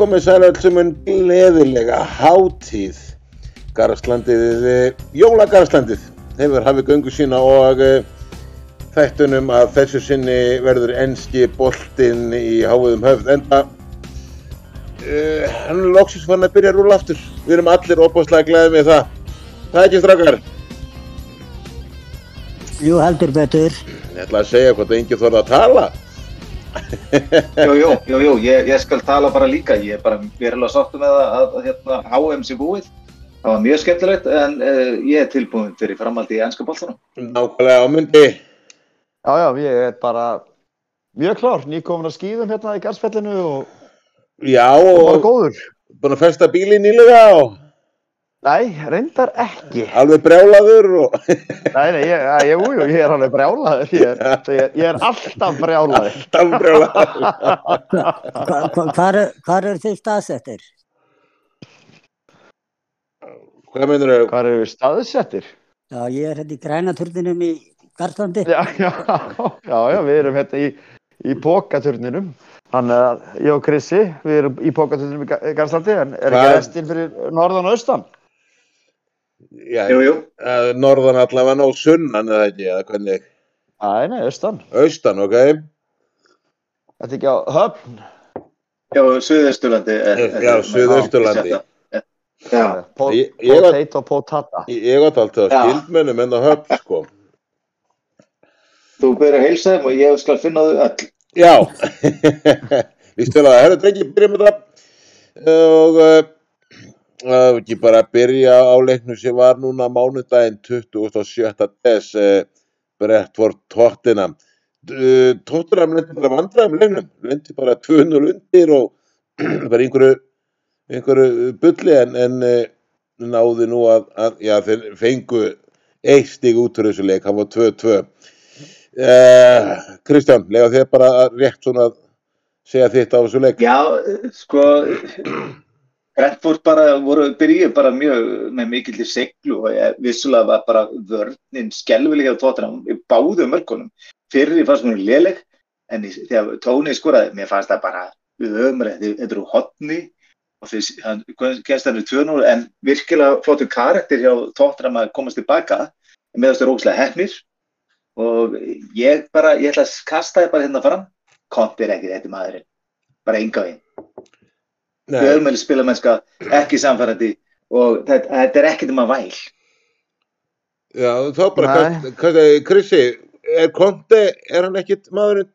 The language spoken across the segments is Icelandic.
komið sæl öll sem en gleðilega hátíð. Garðslandið, Jólagarðslandið hefur hafið göngu sína og uh, þættunum að þessu sinni verður enski boltinn í háiðum höfð enda uh, hann er loksins fann að byrja að rúla aftur. Við erum allir opáslega gleðið með það. Það er ekki strakkar Jú, heldur betur. ég ætla að segja hvort engi þorða að tala Jú, jú, jú, jú, ég, ég skal tala bara líka, ég er bara verulega sáttu með að, að hérna, HM sé búið. Það var mjög skemmtilegt en uh, ég er tilbúin fyrir framhaldi í ennska bóltanum. nákvæmlega á myndi Já, já, ég er bara mjög klár, nýkomin að skýðum hérna í Garsfellinu og, já og bara og góður. búin að festa bílinn nýlega og Nei, reyndar ekki. alveg brjálaður og Nei, nei, ég, ég, jú, ég er alveg brjálaður, ég, er- ég, er alltaf brjálaður. alltaf brjálaður Hva, hva, hvar, er- hvar eru þið staðsettir? hvað meinur þau? Hvað eru við staðsettir? Já, ég er hérna í grænaturninum í Garðlandi. Já, já, já, já, við erum hérna í, í pókaturninum. Þannig að ég og Krissi, við erum í pókaturninum í Ga- í Garslandi, en er ekki Hvað- restin fyrir norðan og austan? Já, Jú, jú, norðan allavega ná sunnan eða ekki, eða hvernig, Nei, nei, austan. austan, ok? Þetta er ekki á höfn. já, Suðausturlandi. Já, Suðausturlandi. Já, Pó, Ég- ég var- potato, potata. Ég átt alltaf Já. skildmönnum en á höfn, sko. þú byrjar að heilsa þeim og ég skal finna þau öll. Já, víst vel að það, herra drengi, byrjum með það og ekki bara að byrja á leiknum sem var núna mánudaginn 27. des uh, Brettford Tottenham. Uh, Tottenham lendi bara vandræðum leiknum, lendi bara 200 undir og bara einhverju, einhverju bulli en, en uh, náði nú að, að, já, þeir fengu eitt stig út úr þessu leik, hann var 2-2. Uh, Kristján, lega þér bara rétt svona að segja þitt á þessu leik. Já, sko, Brentford bara voru byrjuð bara mjög með mikill seglu og ég, vissulega var bara vörnin skelvilega á tóttunum í báðu mörkunum. Fyrir fannst mér léleg en í, þegar Tóni skoraði, mér fannst það bara ömræð, þetta eru hotni og þess, kemst hann í 2-0 en virkilega flottur karakter hjá tóttunum að komast tilbaka. En með þessu rókslega hefnir og ég bara, ég ætla að kasta þið bara hérna fram, kompir ekki þetta maðurinn, bara enga veginn Nei, fjölmjöli spilamennska, ekki samfærandi og þetta, þetta er ekkert um að væl. Já, þá bara, Krissi, er Konti, er hann ekkit maðurinn,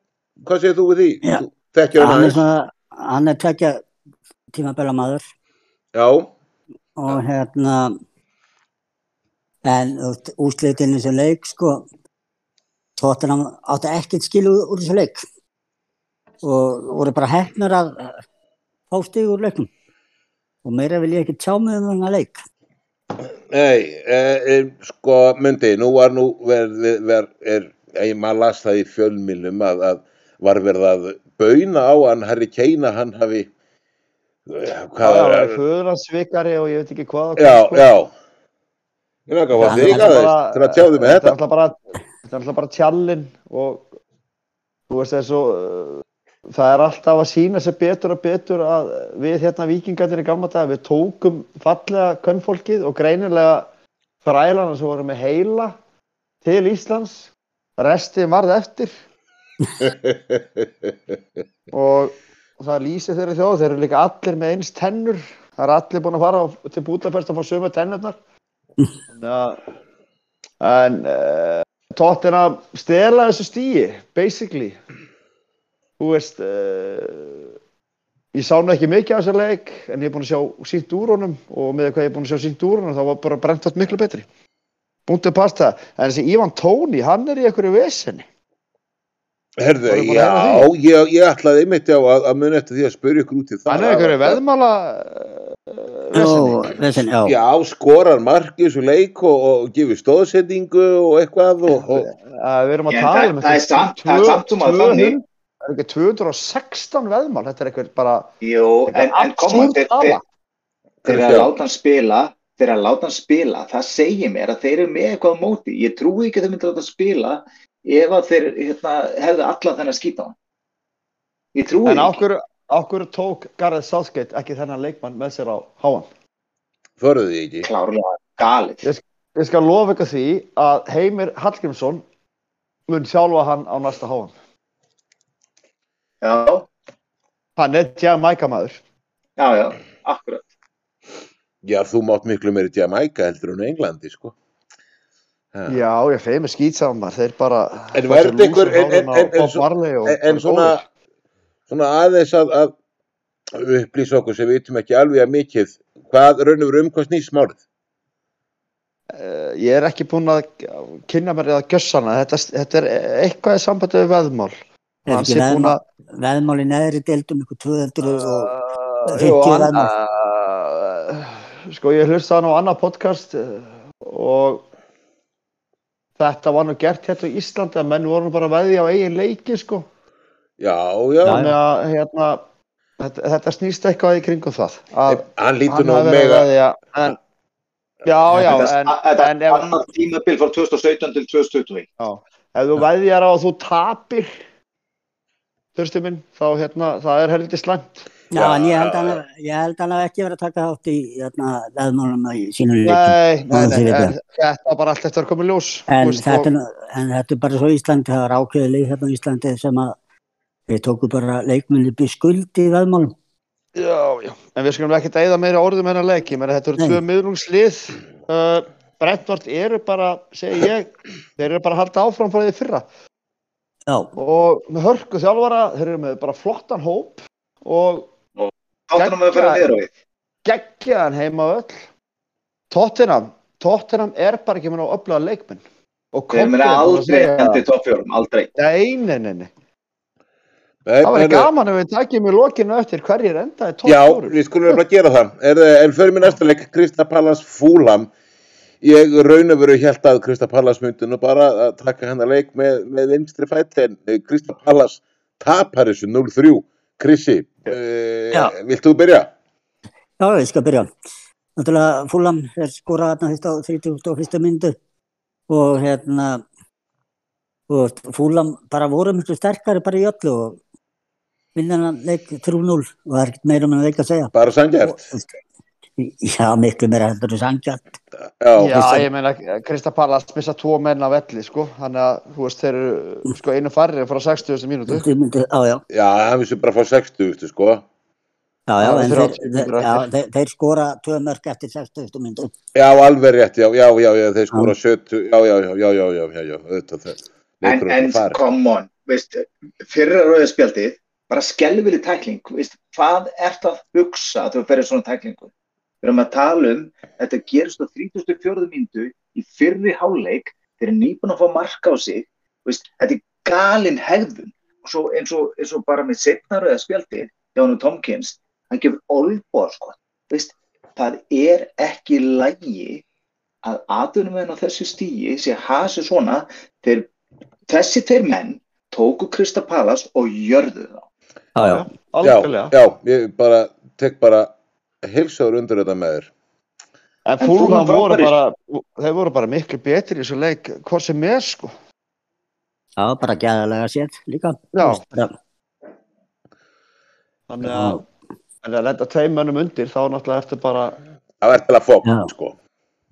hvað segir þú við því? Já. Þekkir hann Hann er aðeins? svona, hann er tvekja tímabela maður. Já, og hérna, en úslitinu sem leik, sko, tóttunum átti ekkert skilu úr þessu leik. Og voru bara hefnur að fá stig úr leiknum og meira vil ég ekki tjá með um þennan leik. nei, e, e, sko, myndi, nú var nú, ver, ver, er, ég maður las það í fjölmilum að, að var verið að bauna á hann, Harry Kane, að hann hafi, eh, hvað Það er, er föðunarsvikari og ég veit ekki hvað. já, hvað, sko. já, ég með ekki að fá Já, þig þetta er aðeins til að tjáði með Þetta er þetta. er alltaf bara tjallinn og þú veist þessu, uh, það er alltaf að sína sér betur og betur að við hérna vikingarnir í gamla dag, við tókum fallega könnfólkið og greinilega þrælana sem voru með heila til Íslands, resti varð eftir. Og það lýsir þeirri þjóð, þeir eru líka allir með eins tennur, það eru allir búin að fara til Budapest að fá sömu tennurnar. En uh, tóttina stela þessu stíi basically þú veist uh, ég sá nú ekki mikið af þessu leik en ég er búin að sjá sínt úr honum og með hvað ég er búin að sjá sínt úr honum þá var bara brent miklu betri. Búntið pasta. En þessi Ívan Tóni, hann er í einhverju vesenni Herðu, já, ég, ég ætlaði einmitt já að, að mun eftir því að spyrja ykkur út í það. hann er í einhverju veðmála uh, vesenni já. Já, skorar markið svo leik og, og gefur stóðsetningu og eitthvað og, og uh, við erum að tala um það er samt- það er samt um að þannig- er ekki 216 veðmál þetta er eitthvað bara Jú, en, en koma, þeir, þeir, þeir að láta hann spila þeir að láta hann spila, það segir mér að þeir eru með eitthvað á móti, ég trúi ekki að þeir myndi láta hann spila ef að þeir hérna, hefðu allan þennan skýta á hann ég trúi En því ákveður, okkur tók Gareth Southgate ekki þennan leikmann með sér á háan. Föruðu því ekki? klárlega galið. Ég, ég skal lofa ykkur því að Heimir Hallgrímsson mun sjálfa hann á næsta háan. Já, Hann er Jamaica maður. já, já, akkurat. Já, þú mátt miklu meiri Jamaica heldur en Englandi, sko. Ha. Já, ég feið með skýtsamar, þeir bara... En verður einhver- en- en- en- en En, svo- en, En, en svona, svona aðeins að, að upplýsa okkur sem við vitum ekki alveg að mikið, hvað raun og veru um hvað snýst málið? Uh, ég er ekki búinn að kynna mér eða gjössana, þetta, þetta er eitthvað í sambandi við veðmál. Er ekki veðmál, að... veðmál í neðri deildum ykkur 200 og Uh, 50 jú, hann, veðmál. uh, sko, ég hlusta hann á annað podcast uh, og þetta var nú gert hérna í Íslandi að menn voru bara veðja á eigin leiki, sko. Já, já, Þannig að, hérna, þetta, þetta snýst eitthvað í kringum það. Að hann lítur nú mega, að en... Já, já, Þetta en, þetta en er ef, annar tímabil frá 2017 til 2021. Já, ef þú veðjar á að þú tapir þurftu minn, þá hérna, það er helviti slæmt. Já, Já, en ég held að hann- ég held að hann hafi ekki verið að taka þátt í hérna, veðmálum í sínum leikum. Nei, nei, nei, þetta. var bara allt eftir að koma í ljós. En þetta, og- er nú- en þetta er bara svo Íslandi, það er ákveðið leik hérna á Íslandi sem að við tókum bara leikminni upp í skuld í veðmálum. Já, já, en við skulum ekki deyða meira orðum hennar leiki, menn þetta eru tvö miðlungslið. Uh, Brentford eru bara, segi ég, þeir eru bara að halda áfram frá því fyrra. Já. og með hörku þjálfara þeir eru með bara flottan hóp og geggjaðan heima öll. Tottenham Tottenham er bara ekki með ná öflaga leikmenn. Þeir meina aldrei endið toppfjórum aldrei. Nei, nei, nei, nei. Það væri gaman ef við takkjum í lokinu eftir hverjir endaði tótt fjórum. Já, við skulum að gera það. Eh, en fyrir minn eftirleik Kristapallas Fúlam ég raun og veru held að Krista Pallas myndi nú bara að taka hennar leik með, með vinstri fæti, en Krista Pallas tapar þessu 0-3, Krissi, uh, Já. vilt þú byrja? já, ég skal byrja. Náttúrulega Fúlam er skorað þarna fyrst á 31. myndu og hérna og Fúlam bara voru miklu sterkari bara í öllu og vinna hann leik 3-0 og það er ekkert meira um hann leik að segja. Bara sangjart? já, miklu meira heldur en sangjart Já, ég meina, Kristapalla spissa tvo menn af elli, sko þannig að, þú veist, þeir eru sko einu farri að fara 60. mínútu Já, já, já það vissi bara að fara 60. sko Já, já, en þeir, þeir, já, þeir, þeir skora tvö mörg eftir 60. mínútu Já, alveg rétt, já, já, já, já þeir skora 70, já, já, já, já, já, já, já auðvitað þeir En, en, come on, veist, fyrra rauðspjaldið bara skelvili tækling, veist, hvað ert að hugsa að þú ferir svona tæklingu? Við erum að tala um, þetta gerist á 34. myndu í fyrri háleik, þeir eru nýbúin að fá marka á sig, veist, þetta er galin hegðun. Og svo eins og, eins og bara með setna rauðspjaldið, hjá hann Tomkins, hann gefur olbúa, sko, veist, það er ekki lægi að aðunum en á þessu stíi sé hasi svona, þeir þessi tveir menn tóku Krista Pallas og jörðu þá. Já, já, Já, já, ég bara, tek bara heilsáður undir þetta með þér. En Fulham Fulham voru bara, þeir voru bara miklu betri í þessu leik, hvort sem er, sko. já, bara gæðalega séð líka. Já. Þannig að, en að lenda tveim mönnum undir, þá náttúrulega ertu bara, Það er til að fók, Já. sko.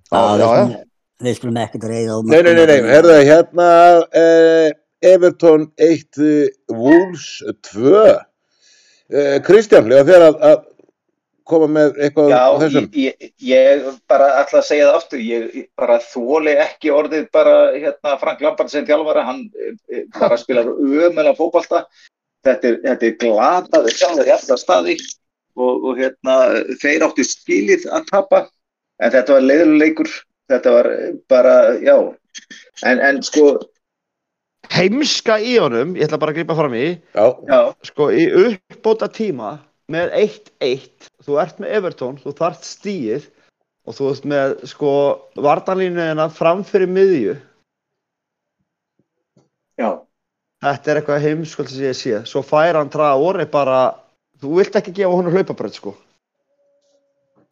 já, já, við já. skulum- við skulum ekkert reyða á Nei, nei, nei, nei, herðu, hérna, eh, Everton 1, eh, Wolves 2. Eh, Kristján, lega þér að, að koma með eitthvað Já, á þessum? ég, ég, ég bara ætla að segja það aftur, ég bara þóli ekki orðið bara hérna Frank Lampard sem þjálfara, hann eh, eh, bara spilar ömulega fótbolta, þetta er, þetta er glataði sjálfur hérna staði og, og hérna þeir áttu skilið að tapa, en þetta var leiðuleikur, þetta var eh, bara, já, en, en sko, heimska í honum, ég ætla bara að grípa fram í, Já, já, sko, í uppbóta tíma með 1-1, þú ert með Everton, þú þarft stíið og þú ert með, sko, vartanlínuðina framfyrir miðju. já, Þetta er eitthvað heimskvöld sem ég sé. Svo fær hann traða orði bara, þú vilt ekki gefa honum hlaupabröð, sko.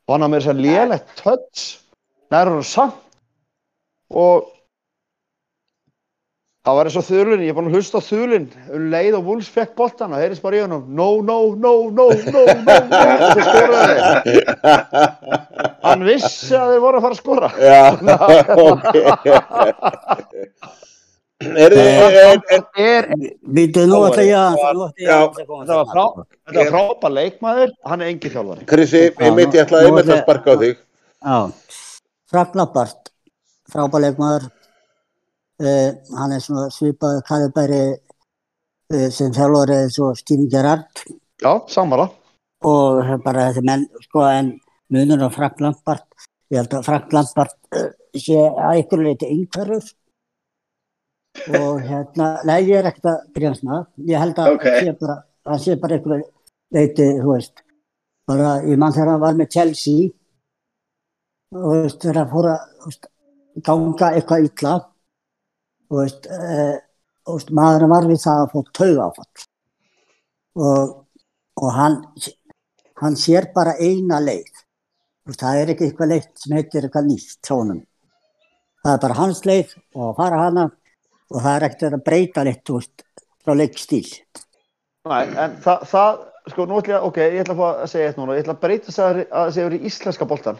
Og hann har með þess að lélegt töts, nær hann samt og Það var eins og þulun, ég er búin að hlusta á þulun um leið og Wolves fekk boltan og heyrðist bara í honum no, no, no, no, no, no, no skoraði þeir. Hann vissi að þeir voru að fara að skora. Já, ok. Er þið, er, er, Er, Býtu nú að, koma þetta var frá, þetta var frábær leikmaður, hann er engi þjálfari. Krissi, ég ætlaði einmitt að sparka á þig. Já, Frank Lampart, frábæleikmaður, uh, hann er svona svipaði kalibæri uh, sem þjálfari eins og Steven Gerrard. Já, sammála. og bara þessi menn, sko, en munur á Frank Lampart, ég held að Frank Lampart uh, sé að ykkur leiti einhverjur. Og hérna, nei, ég er ekkert að það, ég held að Ok. hann sé bara, hann sé bara ykkur leiti, þú veist, bara, ég mann þegar hann var með Chelsea og þú veist, þegar hann fór að veist, ganga eitthvað illa og veist, og veist, maðurinn var við það að fá tauga áfall og, og hann hann sér bara eina leið. Veist, það er ekki eitthvað leið sem heitir eitthvað nýtt honum það er bara hans leið og að fara hana. Og það er ekkert að breyta leitt þú veist, frá leikstíl. Nei, en það, það, sko, nú ætla ég, ok, ég ætla að fá að segja eitt núna, ég ætla að breyta að það sé verið í íslenska boltan.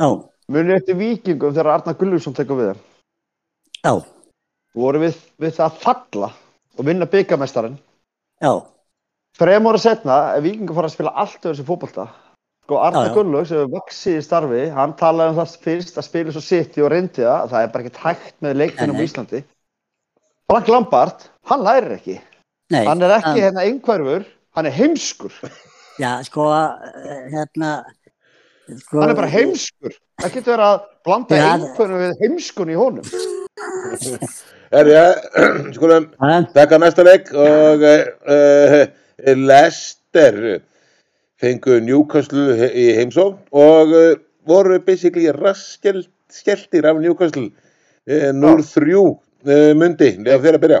já, Munið eftir vikingum þegar Arnar Gulluðsson tekur við þeim. já, Voru við, við það að falla og vinna byggamestarin. já Þrejum ára setna er vikingur fara að spila allt öðru sem fótbolta. Sko, já. Gullug sem er vaksið í starfi, hann talaði um það fyrst að spila svo City og reyndi það, það er bara ekkert hægt með á nei. Íslandi. Frank Lampard, hann lærir ekki. Nei, Hann er ekki hann- hérna einhverfur, hann er heimskur. já, sko, eh, hérna sko, Hann er bara heimskur. Það getur verið að blanda Já, einhverjum við heimskun í honum. Er ég, skulum, Ha? taka næsta leik og uh, Lester fengu Newcastle í heimsókn og uh, voru basically raskjeltir af Newcastle uh, 0-3 uh, mundi, lefa fyrir að byrja.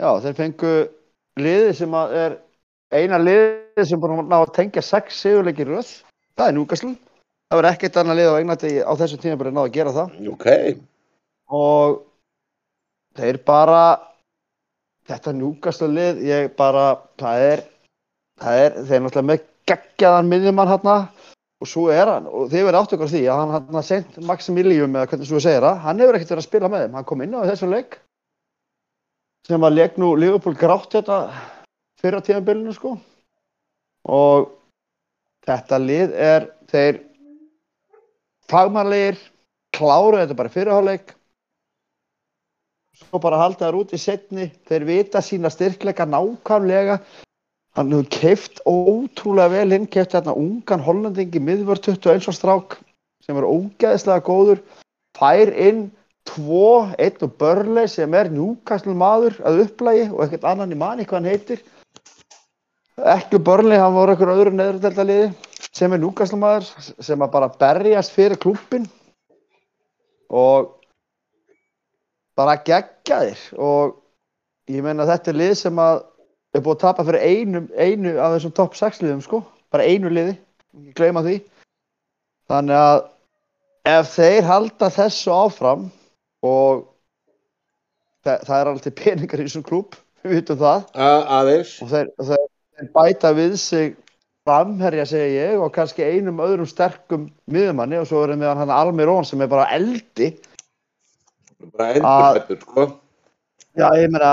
Já, þeir fengu liði sem að er eina liði sem búin að ná að tengja sex sigurleikir röð. Það er Newcastle. Það verður ekkert annað lið á Englandi á þessum tíma bara náða að gera það. Ok, Og þeir bara, þetta Newcastle lið, ég bara, það er, það er, þeir er náttúrulega með geggjaðan miðjumann hérna og svo er hann, og þið verður átt ykkur því að hann hann sent Maximilium eða hvernig svo segir það, hann hefur ekkert verið að spila með þeim, hann kom inn á þessum leik sem að leik nú Liverpool grátt þetta fyrra tíðanbylunu sko. Og þetta lið er þeir fagmannlegir klára þetta bara í fyrirháleik svo bara halda þær út í setni þeir vita sína styrkleika nákvæmlega. Hann hefur keift ótrúlega vel inn keift hérna ungan hollendingi miðvör 21 og strák sem er ógeðslega góður. Fær inn tvo, einn og börlei sem er njúkastl maður að upplægi og ekkert annan í manni hvað hann heitir. Ekki börlei, hann voru einhver öðru neðurdeldaliði sem er njúkastl maður sem að bara berjast fyrir klúppin og bara geggjaðir. Og ég meina þetta er lið sem að er búið að tapa fyrir einu, einu af þessum topp 6 liðum sko, bara einu liði. Ekki gleyma því. Þannig að ef þeir halda þessu áfram og það, það er alltaf peningar í þessum klúb við vitum það. A aðeins. og þeir, þeir, bæta við sig framherja segi ég og kannski einum öðrum sterkum miðumanni og svo erum við hann Almirón sem er bara eldi Bara endurbættur, sko. Já, ég meina,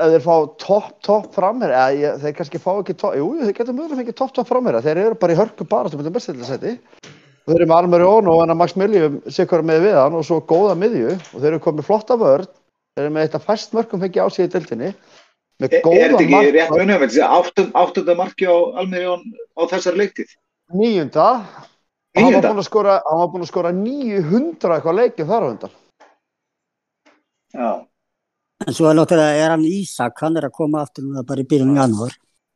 ef þeir fá topp, topp framherja, eða ég- þeir kannski fá ekki topp, jú, þeir getur mögulega fengið topp, topp framherja, þeir eru bara í hörku bara sem þetta bestildasæti. Þeir eru með Almar Jón og hann að Max Miljum sikkur með við hann og svo góða miðju og þeir eru komið flotta vörn, þeir eru með eitt af fæst mörgum fengið á sig í dildinni, með Er er góða þetta ekki rétt munum, þetta er áttund, áttunda marki á Almirjón á þessar leiktið? níunda, hann var búinn að skora, hann var búinn að skora 900 eitthvað leikið þar á undan. Já. en svo er náttúrulega er hann Ísak, hann er að koma aftur núna bara í byrjun janúar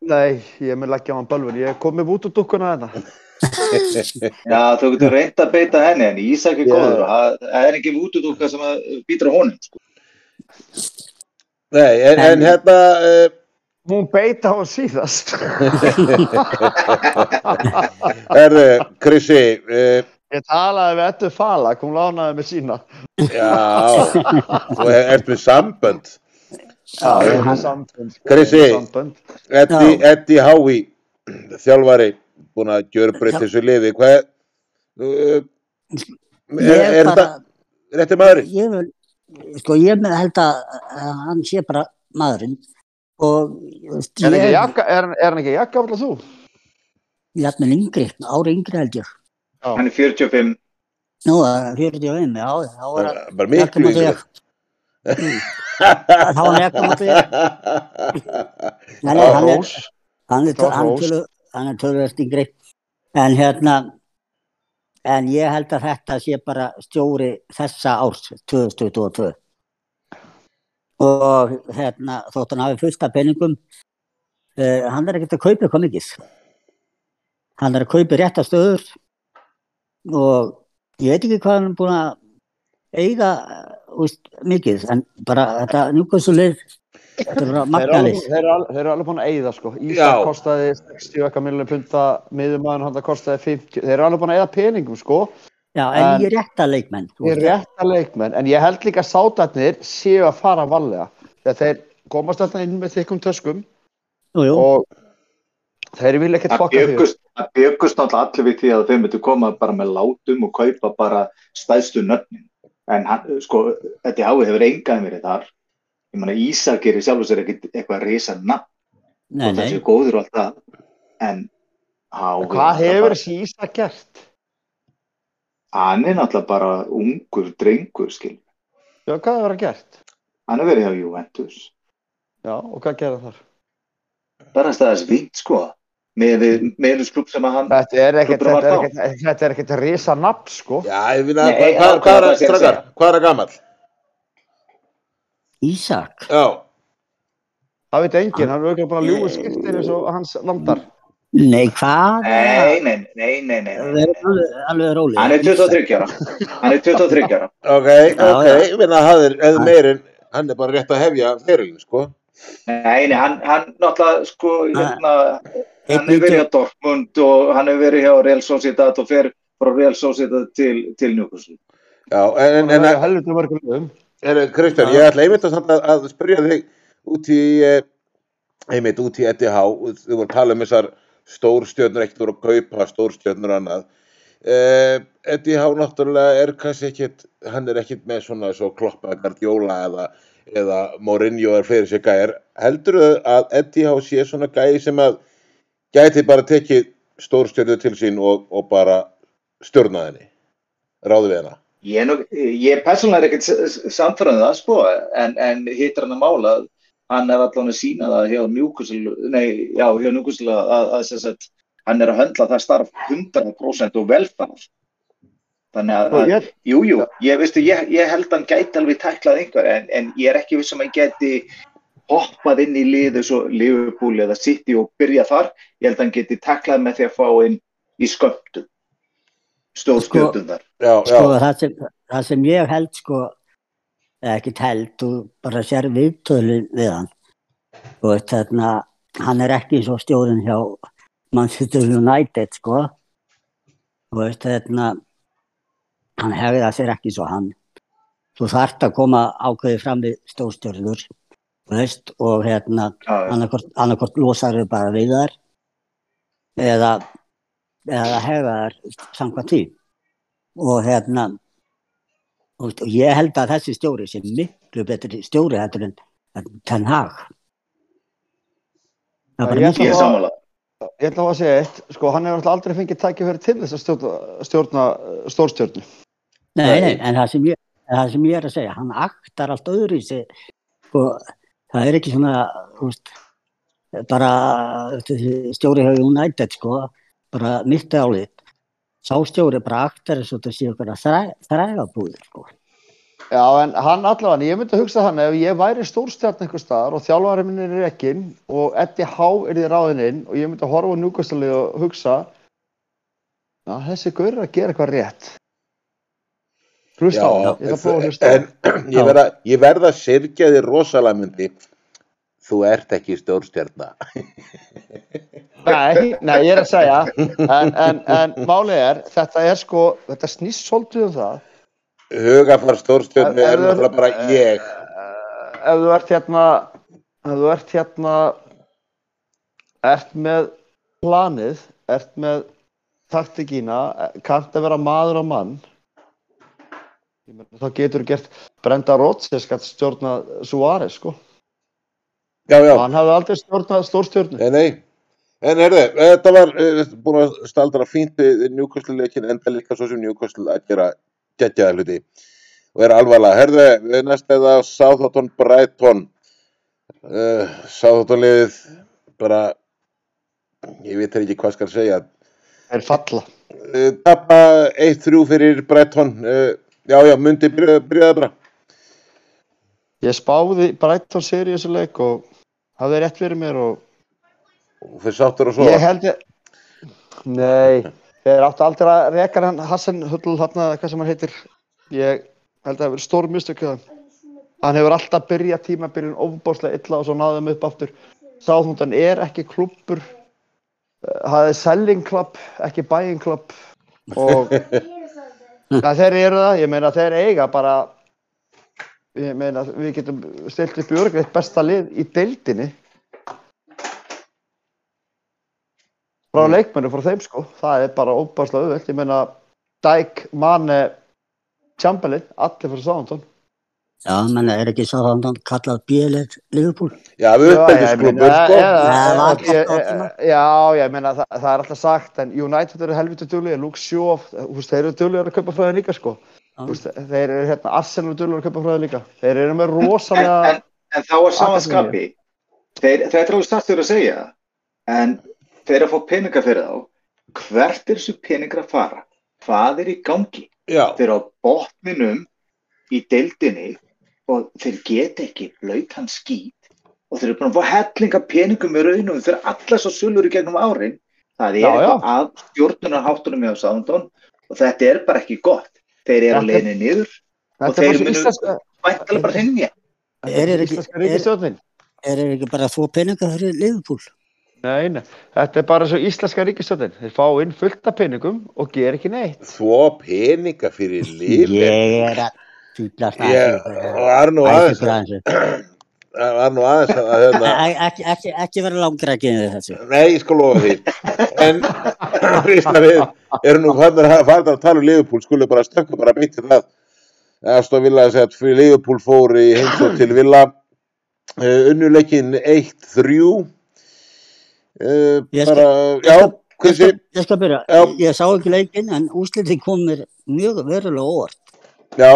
Nei, ég er með leggja á hann bölvun, ég kom með út úr dukkuna þetta. Já, þú getur reynt að beita henni, en Ísak er góður og það er ekki útudúka sem að býtra honum. Sko. Nei, en, en En- hérna, uh, Hún beita á hann síðast. Erðu, Krissi, uh, Ég talaði við Ettu Fala, kom lánaði með sína. Já, þú ert með sambönd. Já, ég er hann- með sambönd. sko, Krissi. ég er með. Eddi, Hái, þjálfari, búin að gjöra breytt þessu liði. Hvað, uh, er, Ég er þetta rétti maðurinn? ég vil, sko ég með held að að hann sé bara maðurinn og Er, hann ekki ég jakka, er, hann- er ekki jakka alveg þú? jafnvel yngri, ári yngri held ég. Hann er 45. Nú, það er 45, já, þá var hann Bara miklu jakka mútið ég. Þá var hann jakka mútið ég. Hann er, hann er, er tölvöld yngri. En hérna, en ég held að þetta sé bara stjóri þessa árs, 2022. Og hérna, þótt hann hafi fullt af peningum, uh, hann er ekkert að kaupa mikið. Hann er að kaupa rétta stöður og ég veit ekki hvað hann er búin að eiga úst, mikið, en bara þetta njúkvæmsulið, þetta er bara alveg- þeir eru alveg- þeir eru alveg búin að eyða sko. Ísak kostaði 60 eitthvað miljonir punta, miðumæðan hann kostaði 50. Þeir eru alveg búin að eyða peningum sko. Já, en En- ég er rétta leikmenn. þú Þeir veist. eru rétta leikmenn, en ég held líka að sátarnir séu að fara valega. Þegar þeir komast alltaf inn með þykkum töskum Jú, jú. og þeir vilja ekkert fokka fyrir. Það byggust náttúrulega allir við því að þeir myndu koma bara með látum og kaupa bara stæðstu nöfnin. En hann, sko, þetta hái hefur engaðin verið þar. Ég meina, Ísak er í sjálfur sér ekkit eitthvað risa nafn Nei, og þessi nei. góður og allt það. En hái... Hvað hefur þessi Ísak gert? Hann er náttúrulega bara ungur drengur, skil. Já, hvað hefur hann gert? Hann er verið hjá Juventus. Já, og hvað gerði hann þar? Bara staðis fínt, sko. Með meðlusklub sem að hann... Þetta er ekkert, er er ekkert risa nafn sko. Já, ég finna, Nei, hvað, hvað, er að segja? Hvað er það gammal? Ísak. Já, Það veit enginn, hann er auðvitað bara að ljúga skiptir eins og hans landar. Nei, hvað? Nei, nei, nei, nei, nei. Alveg, alveg rólega. Hann er 23 ára. Hann er 23 ára. ok, ok, ég finna að það er eða meirinn, hann er bara rétt að hefja fyrirlin, sko. Nei, nei, hann, hann náttúrulega, sko, hérna, hann hefur verið hjá Dortmund og hann hefur verið hjá Real Sociedad og fer frá Real Sociedad til, til Newcastle. Já, en, Það en, er liðum. er, Kristján, Já. ég ætla einmitt að, samt að, spyrja þig út í, eh, einmitt út í ETH, þú voru að tala um þessar stórstjörnur, ekkert voru að kaupa stórstjörnur annað. ETH náttúrulega er kannski ekkit, hann er ekkit með svona svo kloppa Guardiola eða, eða Mourinho er fleiri sér gæjar. Heldur að ETH sé svona gæji sem að gæti bara tekið stórstjörnu til sín og, og bara stjórna henni, ráði við hana? Ég er, ég er persónulega er ekkert samfærað það, sko, en, en hittar hann að mála, hann er allan að sína það hjá Newcastle, nei, já, hjá Newcastle að, að, að sem sagt, hann er að höndla það starf 100% og velfæð. Þannig að, að ég, Jú, jú, ég, veistu, ég, ég held að hann gæti alveg tæklað einhver en, en ég er ekki viss um að hann gæti hoppað inn í liðu svo Liverpool eða City og byrja þar. Ég held að hann geti tæklað með því að fá inn í skömmtum, stórspjöldum þar. Já, já, Sko, það sem, það sem ég held, sko, ekki held, þú bara sér viðtölin við hann. Veist, þarna, hann er ekki svo stjórinn hjá Manchester United, sko. Veist, þarna, hann hefði sér ekki svo hann. Þú þarft að koma ákveði fram við stórstjórnur, þú veist, og hérna, annarkort, losar þau bara við þar eða eða hefða þær samkvæmt því og hérna og og ég held að þessi stjóri sé miklu betri stjóri heldur en en Ten Hag er Ég er ætla að- sammála. ég ætla að segja eitt, sko, hann hefur alltaf aldrei fengið tækifæri til þess að stjórna, stjórna uh, stórstjórnu. Nei, nei, en það sem ég, það sem ég er að segja, hann aktar allt öðru í sig, sko, það er ekki svona, veist, bara stjóri hefur United, sko, bara mitt álið, sá stjóri bara aktar eins og þetta sé okkur að þræga búið, sko. Já, en hann allavega, ég myndi að hugsa hann ef ég væri stórstjarn einhver staðar og þjálfari minn er ekki og Eddie Há er í ráðinn inn og ég myndi að horfa á núkastalið og hugsa þessi gaur er að gera eitthvað rétt. Hlusta á, hann, ég ætla að prófa að hlusta á. en ég verða, ég verða að sirkja þér rosalega myndi þú ert ekki stjórnstjarna. Nei, nei, ég er að segja, en, en, en málið er, þetta er sko, þetta snýst svolítið um það. Hugafar stjórnstjarnu Ef- er náttúrulega bara ég. Eh, Ef þú ert hérna, ef þú ert hérna, ert með planið, ert með taktikína, kannt að vera maður og mann, meina, þá getur þú gert Brenda Rodgers gætt stjórna Suárez, sko. Já, já, hann hafði aldrei stjórnað stórstjórnu. nei, nei. En herðu, þetta var uh, búin að staldra fínt við njúkvæsluleikin enda líka svo sem njúkvæslu að gera geggjaða hluti og er alvarlega. Herðu, við næst eða Southampton Brighton. Uh, Southampton liðið bara, ég veit ekki hvað skal segja, Er falla. uh, tappa 1-3 fyrir Brighton. Uh, já, já, myndi byrjaði byrja bara. Ég spáði Brighton seri í þessu leik og hafði rétt fyrir mér og Og fyrir sáttur og svo. ég held ég... Nei, þeir áttu aldrei að reka hann Hassan Hull, hann hvað sem hann heitir. Ég held að það hefur stór mistökk hann. Hefur alltaf byrjað tímabilin ofbáslega illa og svo náðum upp aftur. Sáþúndan er ekki klubbur, það er selling club, ekki buying club og ja, þeir eru það, ég meina þeir eiga bara, ég meina við getum stilt upp í örgleitt besta lið í deildinni frá Mm. leikmennu frá þeim sko, það er bara óbærslega auðvelt, ég meina Dijk, Mane, Chamberlain, allir fyrir Sáðantón. Já, menn er ekki svo þannig kallað bílið Liverpool. Já, við uppeldisklubur, sko. Tíma. Já, ég meina það, það er alltaf sagt, en United eru helviti duglega, Luke Shaw, þeir eru duglega að kaupa frá þeim líka sko. Þú veist, þeir eru hérna, Arsenal eru duglega að kaupa frá þeim líka. Þeir eru með rosalega, En, en þá er samanskapi, þeir, þetta er alveg startur að segja, en þeir eru að fá peninga fyrir þá, hvert er þessu peningar að fara? Hvað er í gangi? Já, Þeir eru á botninum í deildinni og þeir geta ekki blaut hann skít og þeir eru búin að fá hellinga peningum í raunum fyrir allar svo sölur í gegnum árin. Það er Já, já. að stjórnunarháttunum hjá Sándón og þetta er bara ekki gott. Þeir eru að niður, þetta er þeir svo munu- væntalega bara hrinja. þetta Er- er er ekki- er-. Er þeir ekki bara að þó peninga fyrir Liverpool? Nei, nei, þetta er bara svo íslenska ríkistjóðnin. Þeir fá inn fullt af peningum og ger ekki neitt. þvó peninga fyrir lifin. Ég er að fýblast Ég var nú aðeins, það var nú aðeins að, hérna, Ekki, ekki, ekki vera langrækið við þessu. nei, ég skal lofa því. En, við erum nú hvernig að fara að tala um Liverpool, skulum bara stökka bara beint til það. Aston Villa að segja að fyrir Liverpool fór í heimsótt til Villa, uh, unnuleikin 1-3. Uh, Ég skal- bara, já, Ég skal byrja. Ég sá ekki leikinn en úslitið kom mér mjög verulega óvart. Já,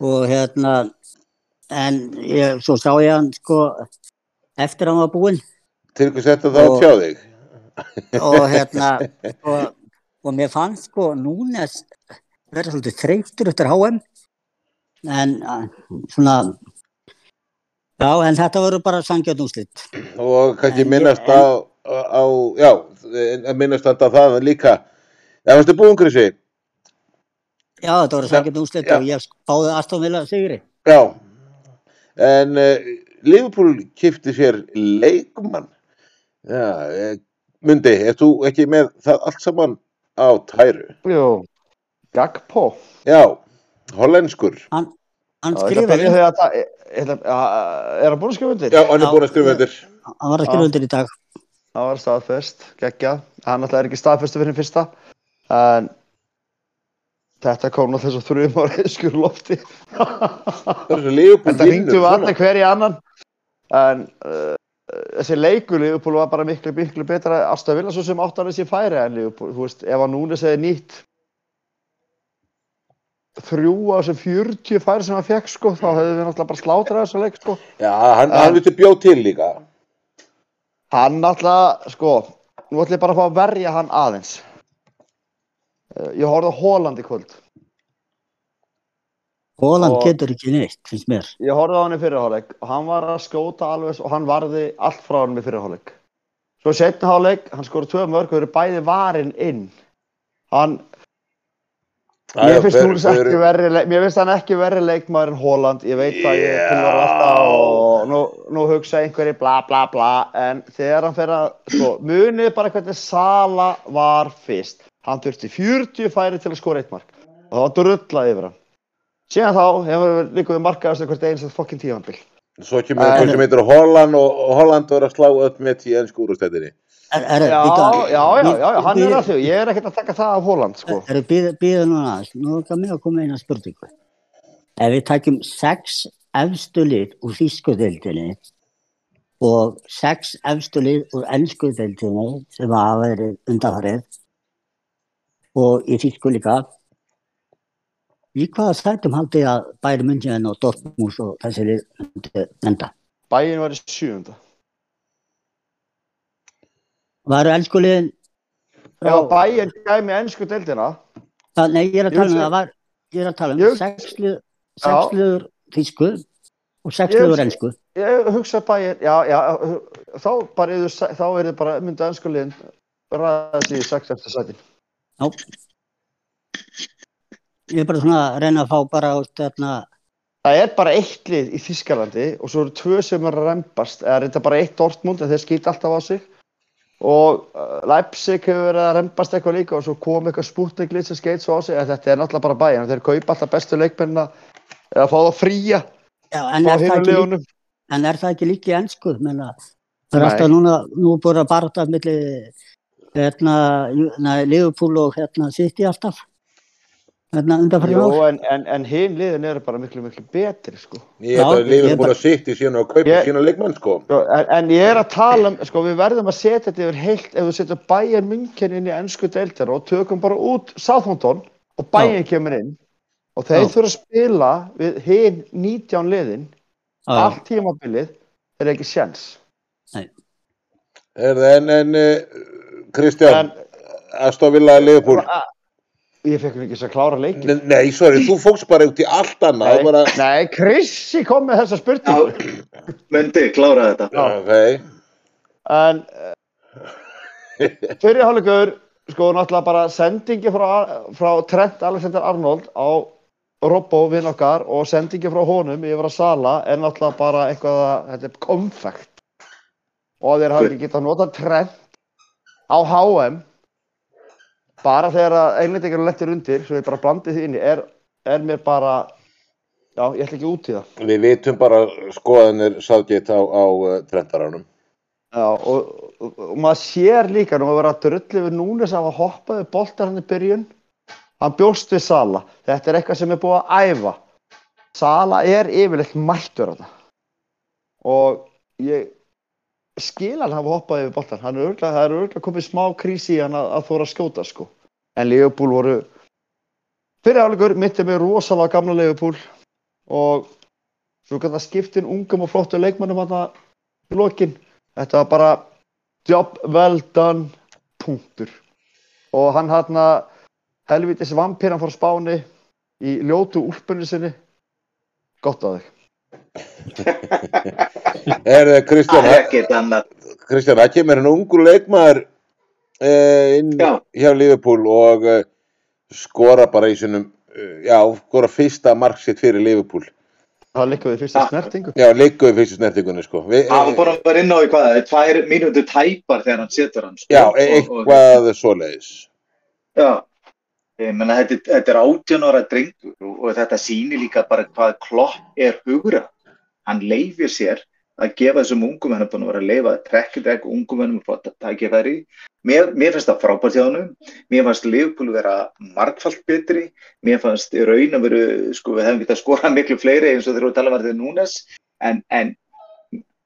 Og hérna, en ég, svo sá ég hann sko eftir að hann var búinn til hvað setja það á Og- tjá þig? og hérna og, og mér fannst sko Núnes vera svolítið þreytur eftir HM en svona já en þetta voru bara sangjönd úslit og kannski minnast en- á, á, já, minnast á það líka. Já, varstu búinn, Krissi? Já þetta voru sangjönd úslit og ég spáði Aston Villa sigri Já, en uh, Liverpool kifti sér leikmann. Já, eh, Mundi, er þú ekki með það allt saman á tæru? Jú, Gagpo. Já, hollenskur. hann, hann skrifaði ég ætla- að- Er hann búinn að skrifa undir? Já, hann er Já, búinn að skrifa þetta. hann var að skrifa undir í dag Það var staðfest, geggjað. Hann alltaf er ekki staðfestu fyrir fyrsta. En þetta kom náttúrulega svo þrjum ára skur lofti. Þetta ringdu við svona. allir hver í annan. En uh, þessi leikur Liverpool var bara miklu, miklu betra. Asta Villa svo sem áttar þessi færi en Liverpool. Þú veist, ef hann núna segði nýtt þrjú á þessum 40 færi sem hann fekk sko, þá hefðu við náttúrulega bara slátrað þessu leik sko. Já, hann, vilti bjóð til líka. Hann alltaf, sko, nú ætlum ég bara að fá að verja hann aðeins. Eh, Ég horfði á Holland í kvöld. Hóland Og- getur ekki neitt finnst mér Ég horfði á hann í fyrirháleik og hann var að skjóta alveg og hann varði allt frá hann í fyrirháleik. Svo setna háleik, hann skori tvö mörg og eru bæði varin inn. Hann, Mér finnst þau- þau ekki verri, leik- mér finnst hann ekki verri leikmaður en Holland, ég veit að ég tilhör alltaf og nú, nú hugsa einhverju bla bla bla, en þegar hann fer að, sko, munið bara hvernig Sala var fyrst. Hann þurfti 40 færi til að skora eitt mark og það var drullað yfir hann. Síðan þá hefur við líka við markaðast hvert eins að fokkin tímanbíl. Svo kemur einhver sem heitir Holland og Holland var að slá öll með í ennsku úrstættinni. Er, er, Já, já, já, já, já, hann er að þau, ég er ekkert að taka það af Holland, sko. Er það býða núna aðeins, nú er það með að koma eina spurningu. Ef við takjum sex efstu lið úr þýsku deildinni og sex efstu lið úr ennsku deildinni sem hafa verið undanfarið og í þýsku líka, í hvaða sætum haldið að Bæri München og Dortmund og þessi lið enda? Bæinn var í sjöunda. Varu ennsku liðin Ef að Bæinn gæmi ennsku deildina, Það, nei, ég er að tala um það var, ég er að tala um Ég- sex lið, Já. sex liður þýsku og sex Ég liður hugsa- ennsku. ég hugsa Bæinn, já, já, þá bara, þá er þið bara, myndu ennsku liðin ræða sig í sex eftir sætin. Já. Ég er bara svona að reyna að fá bara á þarna, Það er bara eitt lið í Þískalandi og svo eru tvö sem er að rempast, eða þetta bara eitt Dortmund en þeir skýta alltaf á sig og uh, Leipzig hefur verið að rempast eitthvað líka og svo kom eitthvað spútninglið sem skeit svo á sig, en þetta er náttúrulega bara bæinn, þeir kaupa alltaf bestu leikmennina eða fá það fría já, en, er það líka, en er það ekki líka í ennsku? Menna, það er alltaf núna, nú búin að barða milli hérna, Liverpool og hérna City alltaf. Hérna undanfæri ár. en, en, en hinn liðin eru bara miklu, miklu betri, sko. Ég Já, held að ég liður er búin bara- að sitt í síðan og kaupa Ég- sína leikmann sko. En, en ég er að tala um, sko, við verðum að setja þetta yfir heilt ef við setjum Bayern München inn í ennsku deildar og tökum bara út Southampton og Bayern kemur inn og þeir þurfa að spila við hinn 19 liðin, Já, allt tímabilið, eru ekki. Er það en, en uh, Kristján, Villa Liverpool. ég fekk ekki þess að klára leikin. Nei, Nei, sorry, þú fókst bara út í allt annað. Nei, Bara... nei, Krissi kom með þessa spurningu. Já, myndi, klára þetta. Já. Ok, En uh, fyrir hálfleikur, sko, náttúrulega bara sendingi frá, frá Trent Alexander Arnold á Robbo vinn okkar og sendingi frá honum yfir að Sala er náttúrulega bara eitthvað að, þetta er konfekt og að þeir hafi ekki getað notað Trent á HM bara þegar að einlendingar lettir undir, svo ég bara blandið því inni, er, er mér bara, já, ég ætla ekki út í það. við vitum bara skoðanir Southgate á, á uh, Trentaranum. Já, og, og, og maður sér líka nú að vera að drulli við Núnes að hafa hoppað við boltar hann í byrjun hann bjóst við Sala þetta er eitthvað sem er búið að æfa Sala er yfirleitt mættur þetta og ég skil hann hafa hoppað yfir hann örgulega, það er örgulega komið smá krísi í hann að, að þóra að skjóta sko en Leopold voru fyrir álegur mittið með rosalega gamla Leopold og svo gæta skiptin ungum og flottu leikmannum hann í lokin Þetta var bara job well done, punktur. Og hann hann helvitis vampýran fór spáni í ljótu úlpunni sinni. Gott á þig. Er það Kristján. Kristján, það kemur henni ungur leikmaður uh, inn Já. hjá Liverpool og uh, skora bara í sinum, uh, já, skora fyrsta mark sitt fyrir Liverpool. Það likkuði fyrsta Ja. snertingu. Já, ligguði fyrstu snertingunni, sko. Það var bara að vera inn á í hvað, það er tvær mínútur tæpar þegar hann setur hann. sko. já, Og- og- eitthvað svoleiðis. Já, menna þetta, þetta er 18 ára drengur og, og þetta sýnir líka bara hvað klopp er hugra. Hann leifir sér að gefa þessum ungum hennar búin að vera að leifa trekk trekk ungum hennum að fá tækifæri. Mér, mér finnst það frábært hjá hann. Mér fannst Liverpool vera margfalt betri. Mér fannst í raun að veru, sko, við hefum getað skorað miklu fleiri eins og þegar við tala um þetta Núnes. En, en,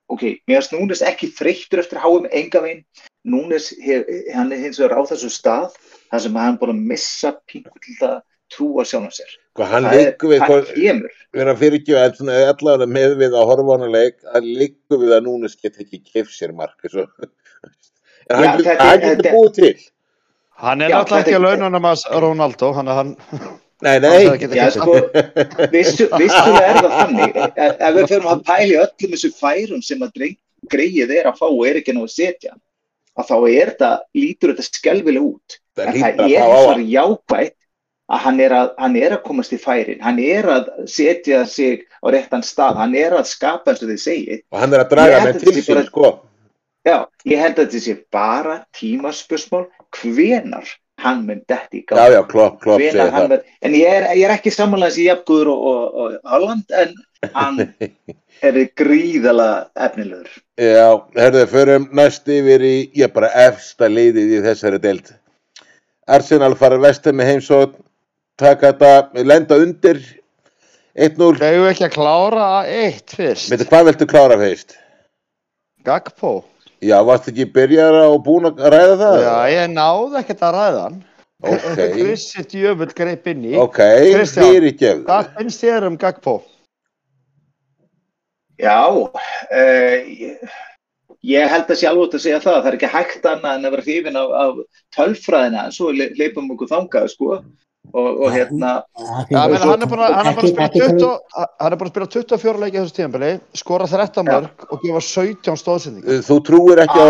ok, mér fannst Núnes ekki þreyttur eftir háum enga veginn. Núnes, hef, hann er hins vegar á þessu stað þar sem hann búin að missa það trúa sjálfan sér. Hvað hann liggur við, vera fyrirgjöf, en svona allavega með við að horfa á hana leik, að liggur við að Núnes get ekki keft sér mark. Svo. En hann, Já, get- þetta- hann getur þetta- búið til. Hann er náttúrulega ekki að launanum að Ronaldo, hann er hann... Nei, hann nei, Já, sko, sig. vissu, vissulega er það þannig. Ef ef við fyrir að pæli öllum þessu færum sem að greið er að fá og er ekki ná að setja, að þá er það, lítur þetta skelvilega út. það En það að er hann. vegar jákvætt að hann er að, hann er að komast í færin, hann er að setja sig á réttan stað, hann er að skapa eins og þið segið. og hann er að draga með að til þetta sé sín bara- sko Já, ég held að þetta sé bara tímaspursmál hvenar hann mun detti í mun, en ég er, ég er ekki samanlega þessi jafngúður og, og, og Holland en hann er gríðala efnilegur. já, herðu, förum næst yfir í, ég bara efsta liðið í þessari deild Arsenal fara vestum með heimsótt taka þetta, lenda undir 1-0, Þegar við ekki að klára eitt fyrst. veitu hvað viltu klára fyrst? Gagpo. Já, varst ekki byrjar á búin að ræða það? Já, ég náði ekkert að ræða hann. Ok. Krissi djöfull greip inn í. Ok, fyrir gefðu. Hvað finnst þér um Gagpo? Já, uh, ég, ég held að sé alveg að segja það, það er ekki hægt annað en að vera hrifin af, af tölfræðina, en svo le- leipum okkur þangað, sko, og, og hérna, hann er búin að, hann er búin að spila Ekki- ekki 20, hann er búin að spila 24 leiki á þessu tíðanbili, skora 13 Já. mörg og gefa 17 stóðsendingar. Þú trúir ekki á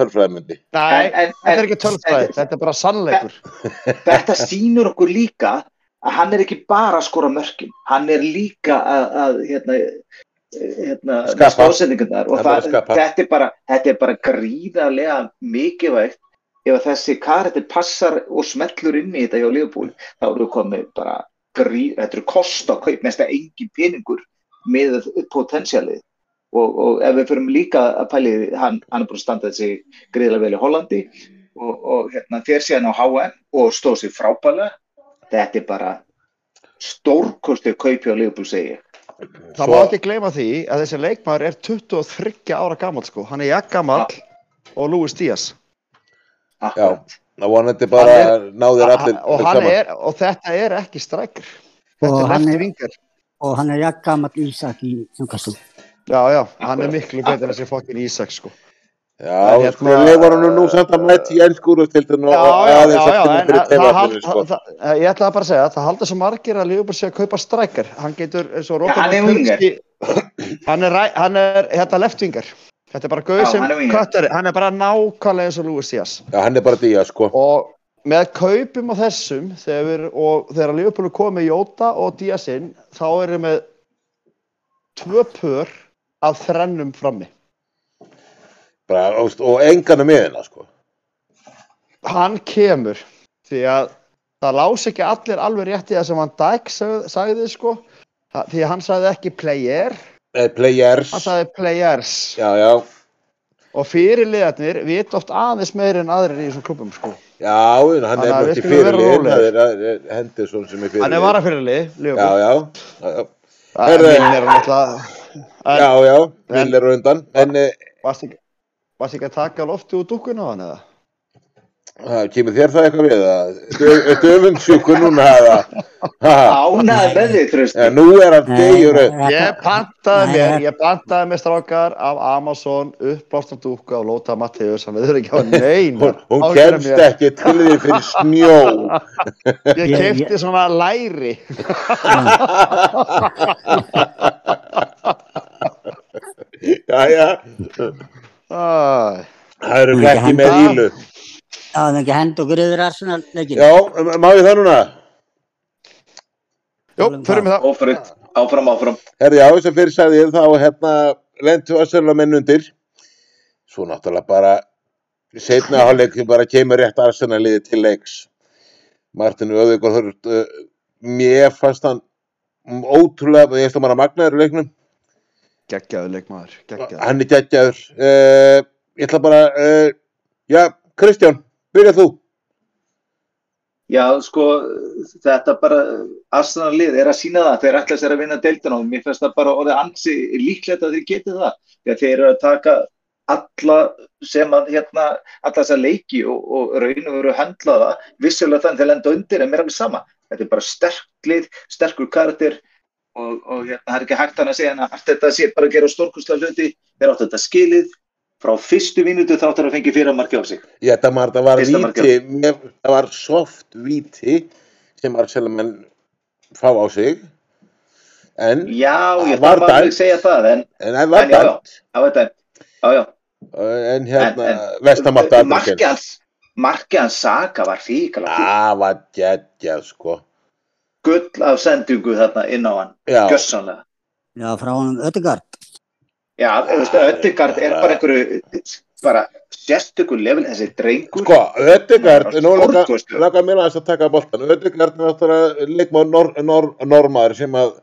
tölfræðimundi. Nei, þetta er ekki tölfræði, þetta er bara sannleikur. þetta sýnur okkur líka að hann er ekki bara að skora mörkin, hann er líka að, að hérna, hérna, Skapa. stóðsendingarnar og þetta er bara gríðarlega mikilvægt ef þessi karættir passar og smellur inn í þetta hjá Liverpool þá eru komið bara gríð, þetta eru kost á kaup, mest að engin peningur með potensialið. Og, og ef við fyrir líka að pæli því, hann, hann er búin að standa þessi gríðarlega vel í Hollandi og, og hérna, þér síðan á HM og stóð sér frábælega þetta er bara stórkostið kaup hjá Liverpool segi ég. Það má ekki gleyma því að þessi leikmaður er 23 ára gammal sko, hann er jakk gammal og Luis Díaz. Akkurat. Það vonandi bara Hann náðir allir og, hann er, og þetta er ekki strækir. Og er hann er- vingar. og hann er jakk gammal Ísak í Newcastle. Já, já, hann er miklu betur en þessi fokkin Ísak sko. Já, En hérna- sko, leifar hann nú samt að mæti í ennskúrustildin og Já, já, já, aðeins að en fyrir það, sko. það, það, ég ætlaði bara að segja, það halda svo margir að Liverpool sé að kaupa strækir. Hann getur, eins og Robert hann er er, hann er hérna leftvingar. Þetta er bara gauð sem er köttari, hann er bara nákvæmlega eins og Luis Díaz. Já, hann er bara dýja, sko. og með kaupum á þessum þegar, við, og þegar Liverpool er komið Jóta og Díaz inn þá erum við með tvö pör af þrennum frammi Bara, og, og engan er með hérna, sko. hann kemur því að það lás ekki allir alveg rétt í það sem hann Dijk sag, sagði sko Það- því að hann sagði ekki player Players. hann sagði players Já, já. og fyrirliðarnir vita oft aðeins meir en aðrir í þessum klubum sko Já, hann Þannig er skulum vera fyrirlið. Er- er Henderson sem er fyrirlið. hann er varafyrirlið Já, Liverpool já. Já, er En- Já, já. Vill er undan. Eh, Varst ekki, að taka lofti úr dúkkuna á hann eða? Kemur þér það eitthvað við það? Döfungsjúku núna Ánæði með þig, Trösti. ja, nú er hann degjur. Ég pantaði mér, ég pantaði mér strákar af Amazon uppblástan dúkku á Lóta Matteus, hann viður ekki á neina. Hún, hún kemst ekki til því fyrir snjó. Ég kefti svona læri. Já, já. Æ, Það eru ekki með ílu. Já, það er ekki hend og griður Arsenal leikin. Já, má ég það núna? Jú, fyrir mig það. Áfram, áfram, áfram. Herði, já, sem fyrir sagði ég þá, hérna, lentu að menn undir. Svo náttúrulega bara, setna hálfleik bara kemur rétt arsenaliði til leiks. Martin Öðugur, uh, mér fannst hann ótrúlega, ég veist að maður að magnaður í leiknum. Geggjaður leikmaður, geggjaður. Hann er geggjaður. Uh, ég ætla bara, uh, já, Kristján, byrja þú. Já, sko, þetta bara, Arsenal lið er að sína það, þeir ætla sér að vinna deildina og mér finnst það bara orðið ansi líklegt að þeir geti það. Þegar þeir eru að taka alla sem að, hérna, alla þessa leiki og, og raun og veru höndla það, vissulega þannig þeir lenda undir en mér er alveg sama. Þetta er bara sterk lið, sterkur karakter og, og hérna, það er ekki hægt hann að segja en að þetta sé bara að gera stórkustlega hluti, þeir áttu þetta skilið frá fyrstu mínutu þáttur að fengi fyrir marki á sig. Ég þetta var, það var víti, mér, það var soft víti sem arsenamenn fá á sig. En, Já, ég Það var dæmt. að segja það, en en það var En já, já. dæmt. það. Já, já. En hérna, En- vestamátt markið hans Saka var fíkala fík. Það var geggjað, sko. Gull af sendingu þarna inn á hann, Já, gjössanlega. Já, frá honum Ödegard. Já, Ödegard er bara einhverju, bara sérstökur level, þessi drengur. sko, Ödegard, nú langar mér aðeins að taka boltan. Ödegard er náttúrulega leikmár nor, nor, normaður sem að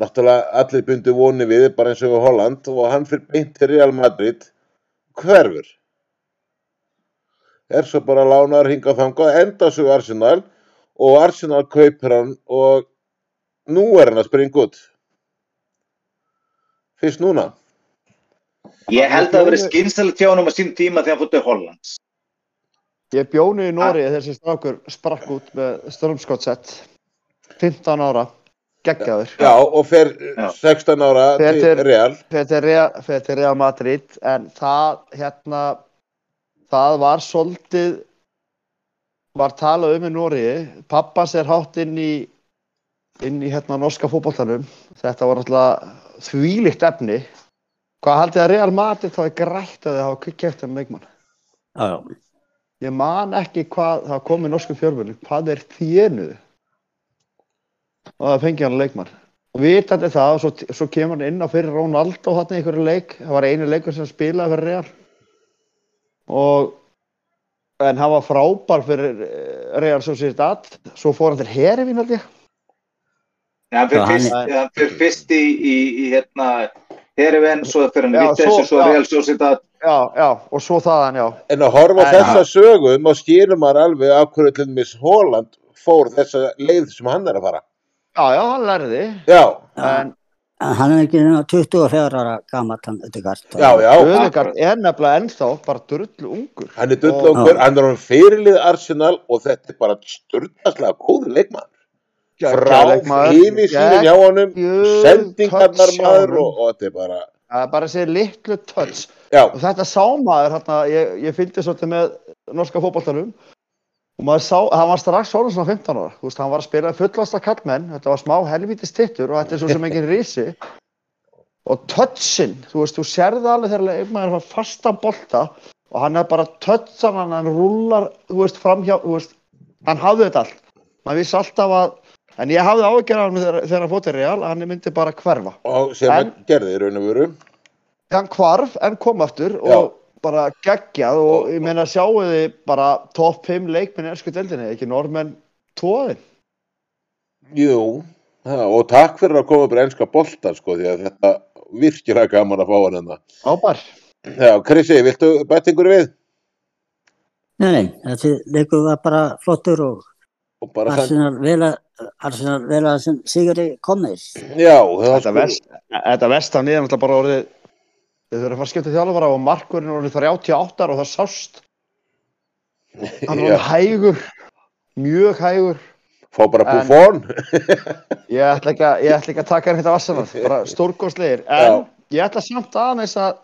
náttúrulega allir bundu voni við, bara eins og Holland og hann fyrir beint til Real Madrid hverfur. Er svo bara lánaður hingað þangað, enda svo Arsenal og Arsenal kaupir hann og nú er hann að springa út. Fyrst núna. Ég held að það verið skynsalegt hjá honum á sín tíma þegar hann fóttu Hollands. Ég bjónu í Nóri þessi strákur sprakk út með strömskottsett 15 ára, geggjaður. Já, og fer Já. 16 ára Fer til Real. fyrir til Real, fyrir til Real Madrid en það hérna það var svolítið var talað um í Nóri pappas er hátt inn í inn í hérna norska fótboltanum. Þetta var náttúrulega þvílíkt efni hvað haldið að Real Madrid þá er grætt að þið hafa kvikkjæft um leikmann? Já, já. ég man ekki hvað það kom í norsku fjörmjölu hvað er þénuð og það fengi hann leikmann. Og vitandi það og svo, svo kemur hann inn á fyrir Ronaldo þarna í einhverju leik. Það var einu leikur sem spilaði fyrir Real. Og en hann var frábær fyrir eh, Real Sociedad. Svo fór hann til Herifín held ég. Já, hann hann hann fyrir fyrst í, í, í hérna, Hereven, svo fyrir hann í Vitesse, svo-. Real Sociedad. já, já, og svo þaðan, já En að horfa á En- þessa sögum og skýrum maður alveg af hverju til dæmis Holland fór þessa leið sem hann er að fara. já, já, hann lærði Já, en En hann er ekki nema 24 ára gammal hann Ödegard. já, já. Öðegard er nefnilega ennþá bara drullu ungur Hann er dull Og- okkur, hann er hann fyrirlið Arsenal og þetta er bara sturðaslega góður leikmann. Frá yfirsýnin hjá honum, sendingarnar maður og, og þetta er bara, er bara þessi litlu touch. Já, og þetta sá maður hérna, ég, ég fylgdi svolítið með norska fótballtanum og maður sá, hann var strax orðin svona 15 ára, þú veist, hann var að spila fullasta kallmenn, þetta var smá helvítis tittur og þetta er svo sem engin risi. Og touchin, þú veist, þú sérði alveg þegar leikmaður var fasta bolta og hann er bara touchan hann, hann rúlar, þú veist, framhjá, þú veist, hann hafði þetta allt, maður vissi alltaf að, en ég hafði hann þegar, þegar hann fótt í real, að hann myndi bara hverfa. og sem En- gerði í raun og veru. hann hvarf en kom aftur og Já. bara geggjað og ég meina sjáu þið bara topp 5 leikminn í ersku deildinni, ekki normenn tóðin. Jú, já, og takk fyrir að koma upp í ennska bolta sko, því að þetta virkilega gaman að fá hann hérna. Ábar. Já, Krissi, viltu bæta ykkur við? Nei, nei, þessi leikur var bara flottur og Og bara sann, Arsenal vel að, Arsenal vel að sem sigri komið. já, Þetta, vest, þetta vestan er náttúrulega bara orðið þau þurfum að fara að skipta þjálfara og markurinn orðið 38 ára og það sást hann er Já. orðið hægur mjög hægur fá bara Buffon. ég ætla ekki að, ég ætla ekki að taka þetta vassanað bara stórgóðslegir en ég ætla samt aðeins að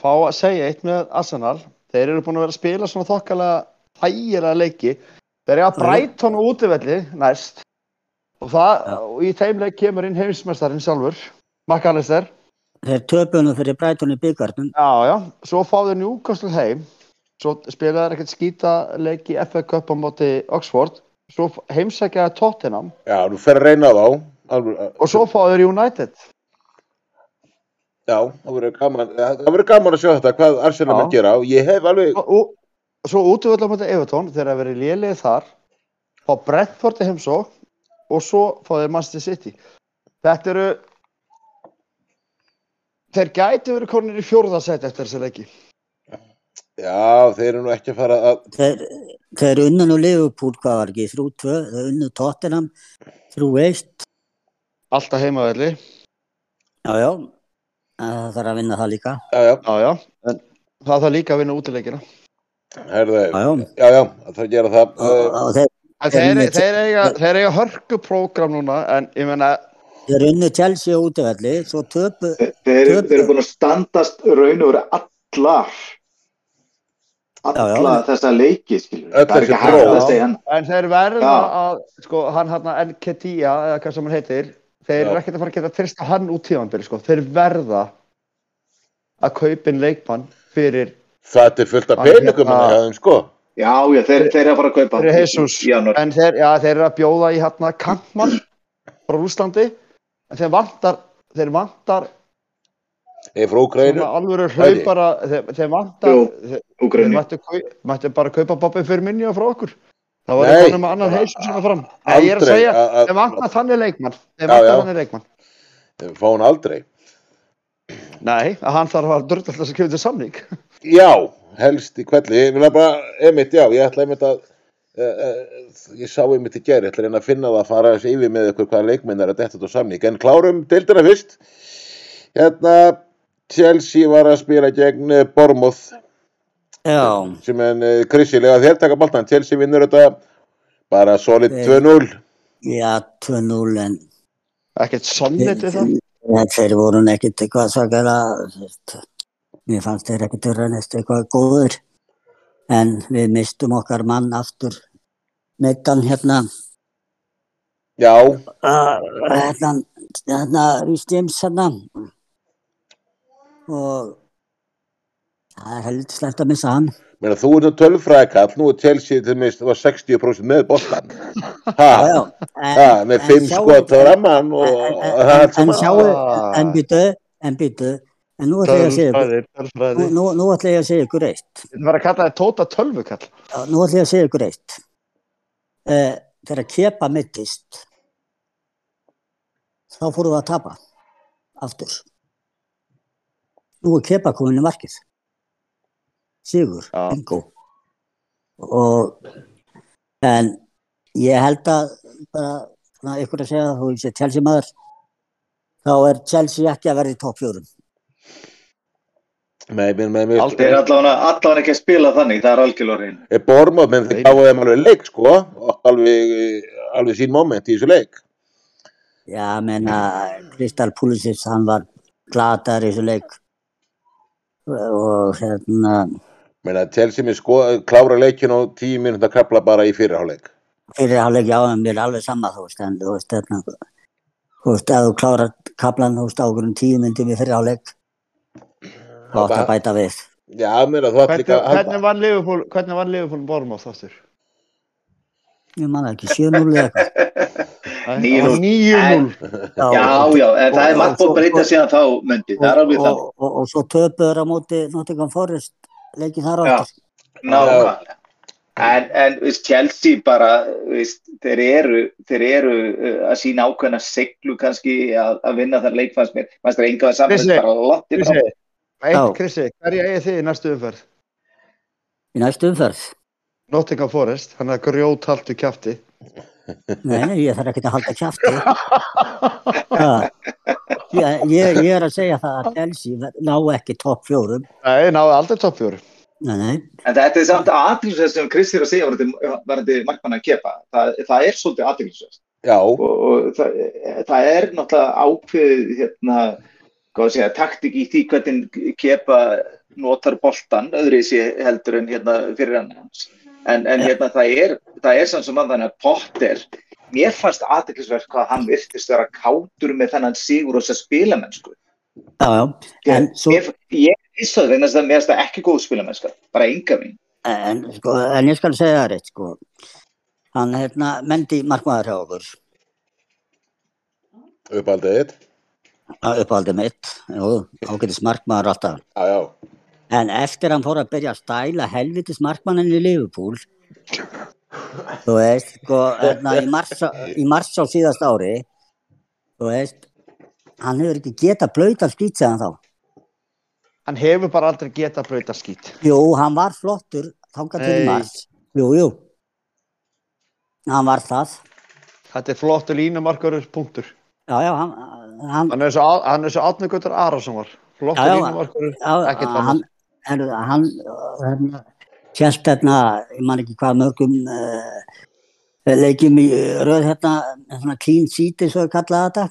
fá að segja eitt með Arsenal þeir eru búin að vera að spila svona þokkalega hægilega leiki þeir eru að. Brighton og útivelli næst og, það, Já. og í þeim leik kemur inn heimsmeistarinn sjálfur McAllister Þeir töpunum fyrir Brighton í byggarnum. já já, svo fá þeir Newcastle heim svo spilaði þeir ekkert skýta leik í FA Cup á móti Oxford svo heimsækjaði Tottenham Já, þú fer að reyna þá. Alveg, og svo fá þeir United Já, það verður gaman, það verður gaman að sjá þetta, hvað Arsenal Já. mun gera og ég hef alveg, og, og svo útvölda mæta Evertón þegar það verið lélið þar fá Brentford í heimsók og svo fá þeir Manchester City. Þetta eru þeir gæti verið konir í fjórðasæti eftir þessi leiki. Já, þeir eru nú ekki að fara að, Þeir, þeir unnu nú Liverpool, hvað var ekki, 3-2, þeir unnu Tottenham, 3-1, alltaf heimavelli, já, já, það þarf að vinna það líka. já, já, já já. En það þarf líka að vinna útileikina herðu, Já, já, það gera það. þeir, eiga, þeir eiga hörku prógram núna en ég meina þeir unnu Chelsea á töpu, Þeir, eru búin að standast raun og vera allar. Alla Já, já. þessa leiki það er ekki hægt að segja hann. En þeir verða að sko hann hann Nketia eða hvað sem hann heitir þeir eru ekkert að fara að geta trista hann út tímanbili sko. Þeir verða að kaupin leikmann fyrir það er fullt af peningum hérna- hjá þeim, sko. Já, já, þeir, þeir eru að fara að kaupa Jesus. í janúar. En þeir, já, þeir eru að bjóða í hérna Kampmann frá Rúslandi en þeir vantar, þeir vantar Eða frá svona alvöru hlaupara, þeir, þeir vantar, Jú. þeir, þeir mættu, mættu bara kaupa Bobby fyrir minni frá okkur. Það var eitthvað með annan heisum sem er fram. Nei, ég er að Aldrei segja, að- að- þeir vantar þannig leikmann, þeir vantar þannig leikmann. Fá hann aldrei. Nei, að hann þarf að dörðallast að skrifa til samning. Já, helst í kvelli. Ég vil bara, einmitt, já, ég ætla einmitt að, uh, uh, ég sá einmitt í gerð, ég ætla að reyna að finna það að fara þessi yfir með ykkur hvaða leikmenn er að detta þetta samning. En klárum deildina fyrst. Hérna, Chelsea var að spila gegn eh, Bournemouth Já, sem en uh, krissilega þér taka boltan. Chelsea vinnur þetta bara solid Eh. 2-0. já, 2-0 en Ekkert sonnit við það. Þeir voru nú ekkert eitthvað þú veist, mér fannst þeir ekkert vera neitt eitthvað góður. En við mistum okkar mann aftur, meittan hérna, Já, uh, hérna, hérna, Rhys James hérna. Og það er heldur slæmt að missa hann. meina þú ert nú tölfræðikall, nú er Chelsea til minnst var 60% með boltan. Ha, Já. En, ha, með en 5 sjáu- skot á ramman og það er allt en sjáu, Ah. en byttu, en byttu, en nú ætla ég að segja ykkur, nú, nú, ætla ég að segja ykkur eitt. Þetta var að kalla það tóta tölvukall. Já, nú ætla ég að segja ykkur eitt. Uh, þegar kepa mittist, þá fórum við að tapa aftur. Nú er kepa komin í markið. Sigur, Já. bingo. Og, en ég held að bara, ykkur að segja, þú sé Chelsea maður, þá er Chelsea ekki að vera í topp fjórum. Nei, með, með, með, Aldrei. Eru allavega, allavega ekki að spila þannig, það er er Bormóð, menn þeir Nei. gáðu þeim alveg leik, sko, alveg, alveg sín moment í þessu leik. Já, menna, Kristal Pulisic, hann var glatar í þessu leik. Og hérna, Meina, Chelsea með sko, klára leikin og tíu mínúta krafla bara í fyrirháleik. fyrir hálfleik, já, en mér er alveg sama, þú veist, en þú veist, hérna, þú veist, ef þú klárar kaplan, þú veist, á okkur um tíu myndum í fyrir þá átt að bæta við. Já, meina, þú ætti Hvernig, líka að hvernig vann Liverpool, hvernig vann Liverpool Bournemouth aftur? Ég man það ekki, 7-0 eða eitthvað. Nei, það var 9-0. Já, Já, já, en það er margt búið og- að breyta síðan þá, myndi, það er alveg þannig. og, og, og svo töpuður á móti Nottingham Forest leikið þar Já. áttur. Nákvæmlega. En, en veist, Chelsea bara, veist, þeir eru, þeir eru uh, að sína ákveðna seglu kannski að, að vinna þann leik fannst mér. Þeir enga saman Krissi, bara lotti frá. Krissi, Já. Eitt Krissi, hverja eigið þið í næstu umferð? Í næstu umferð. Nottingham Forest, hann er grjót haltu kjafti. Nei, nei, ég þarf ekki að halda kjafti. Ha. ég, ég, ég er að segja það að Chelsea ná ekki topp fjórum. Nei, náðu aldrei topp fjóru. Nei, nei. En þetta er samt aðtilsvæst sem Kristi er að segja varandi markmann að kepa. Það, það er svolítið aðtilsvæst. Já, Og, og það, það er náttúrulega ákveðið, hérna, segja, taktik í því hvernig kepa notar boltan, öðru í sig heldur en hérna fyrir hann hans. En, en hérna það er, það er samt sem að þannig að Potter, mér fannst aðtilsvæst hvað hann virtist vera kátur með þennan sigur og þess að spila mennsku. Já, já. En, svo, Mér, ég vissi það vegna þess að mér finnst það ekki góð spilamennska, bara enga mín. en, sko, en ég skal segja það rétt, sko. Hann, hérna, mendi markmaður hjá okkur. uppaldið þitt. Uppáhaldið mitt, jú, ágætis markmaður alltaf. Já, já. En eftir hann fór að byrja að stæla helvitis markmannin í Liverpool, þú veist, sko, hérna, í mars, í mars á síðast ári, þú veist, hann hefur ekki getað blöytan skýt segðan þá. Hann hefur bara aldrei getað breyta skít. Jú, hann var flottur, þangað til mars. Jú, jú. Hann var það. Þetta er flottu línumarkurur, punktur. Já, já, hann, hann, Hann er svo, hann svo Átni Guttur Arason var. Línumarkurur, já, ekkert hann, hann, hérna, kjælt hérna, ég man ekki hvað mörgum uh, leikjum í röð hérna, clean sheet eins og að kalla þetta.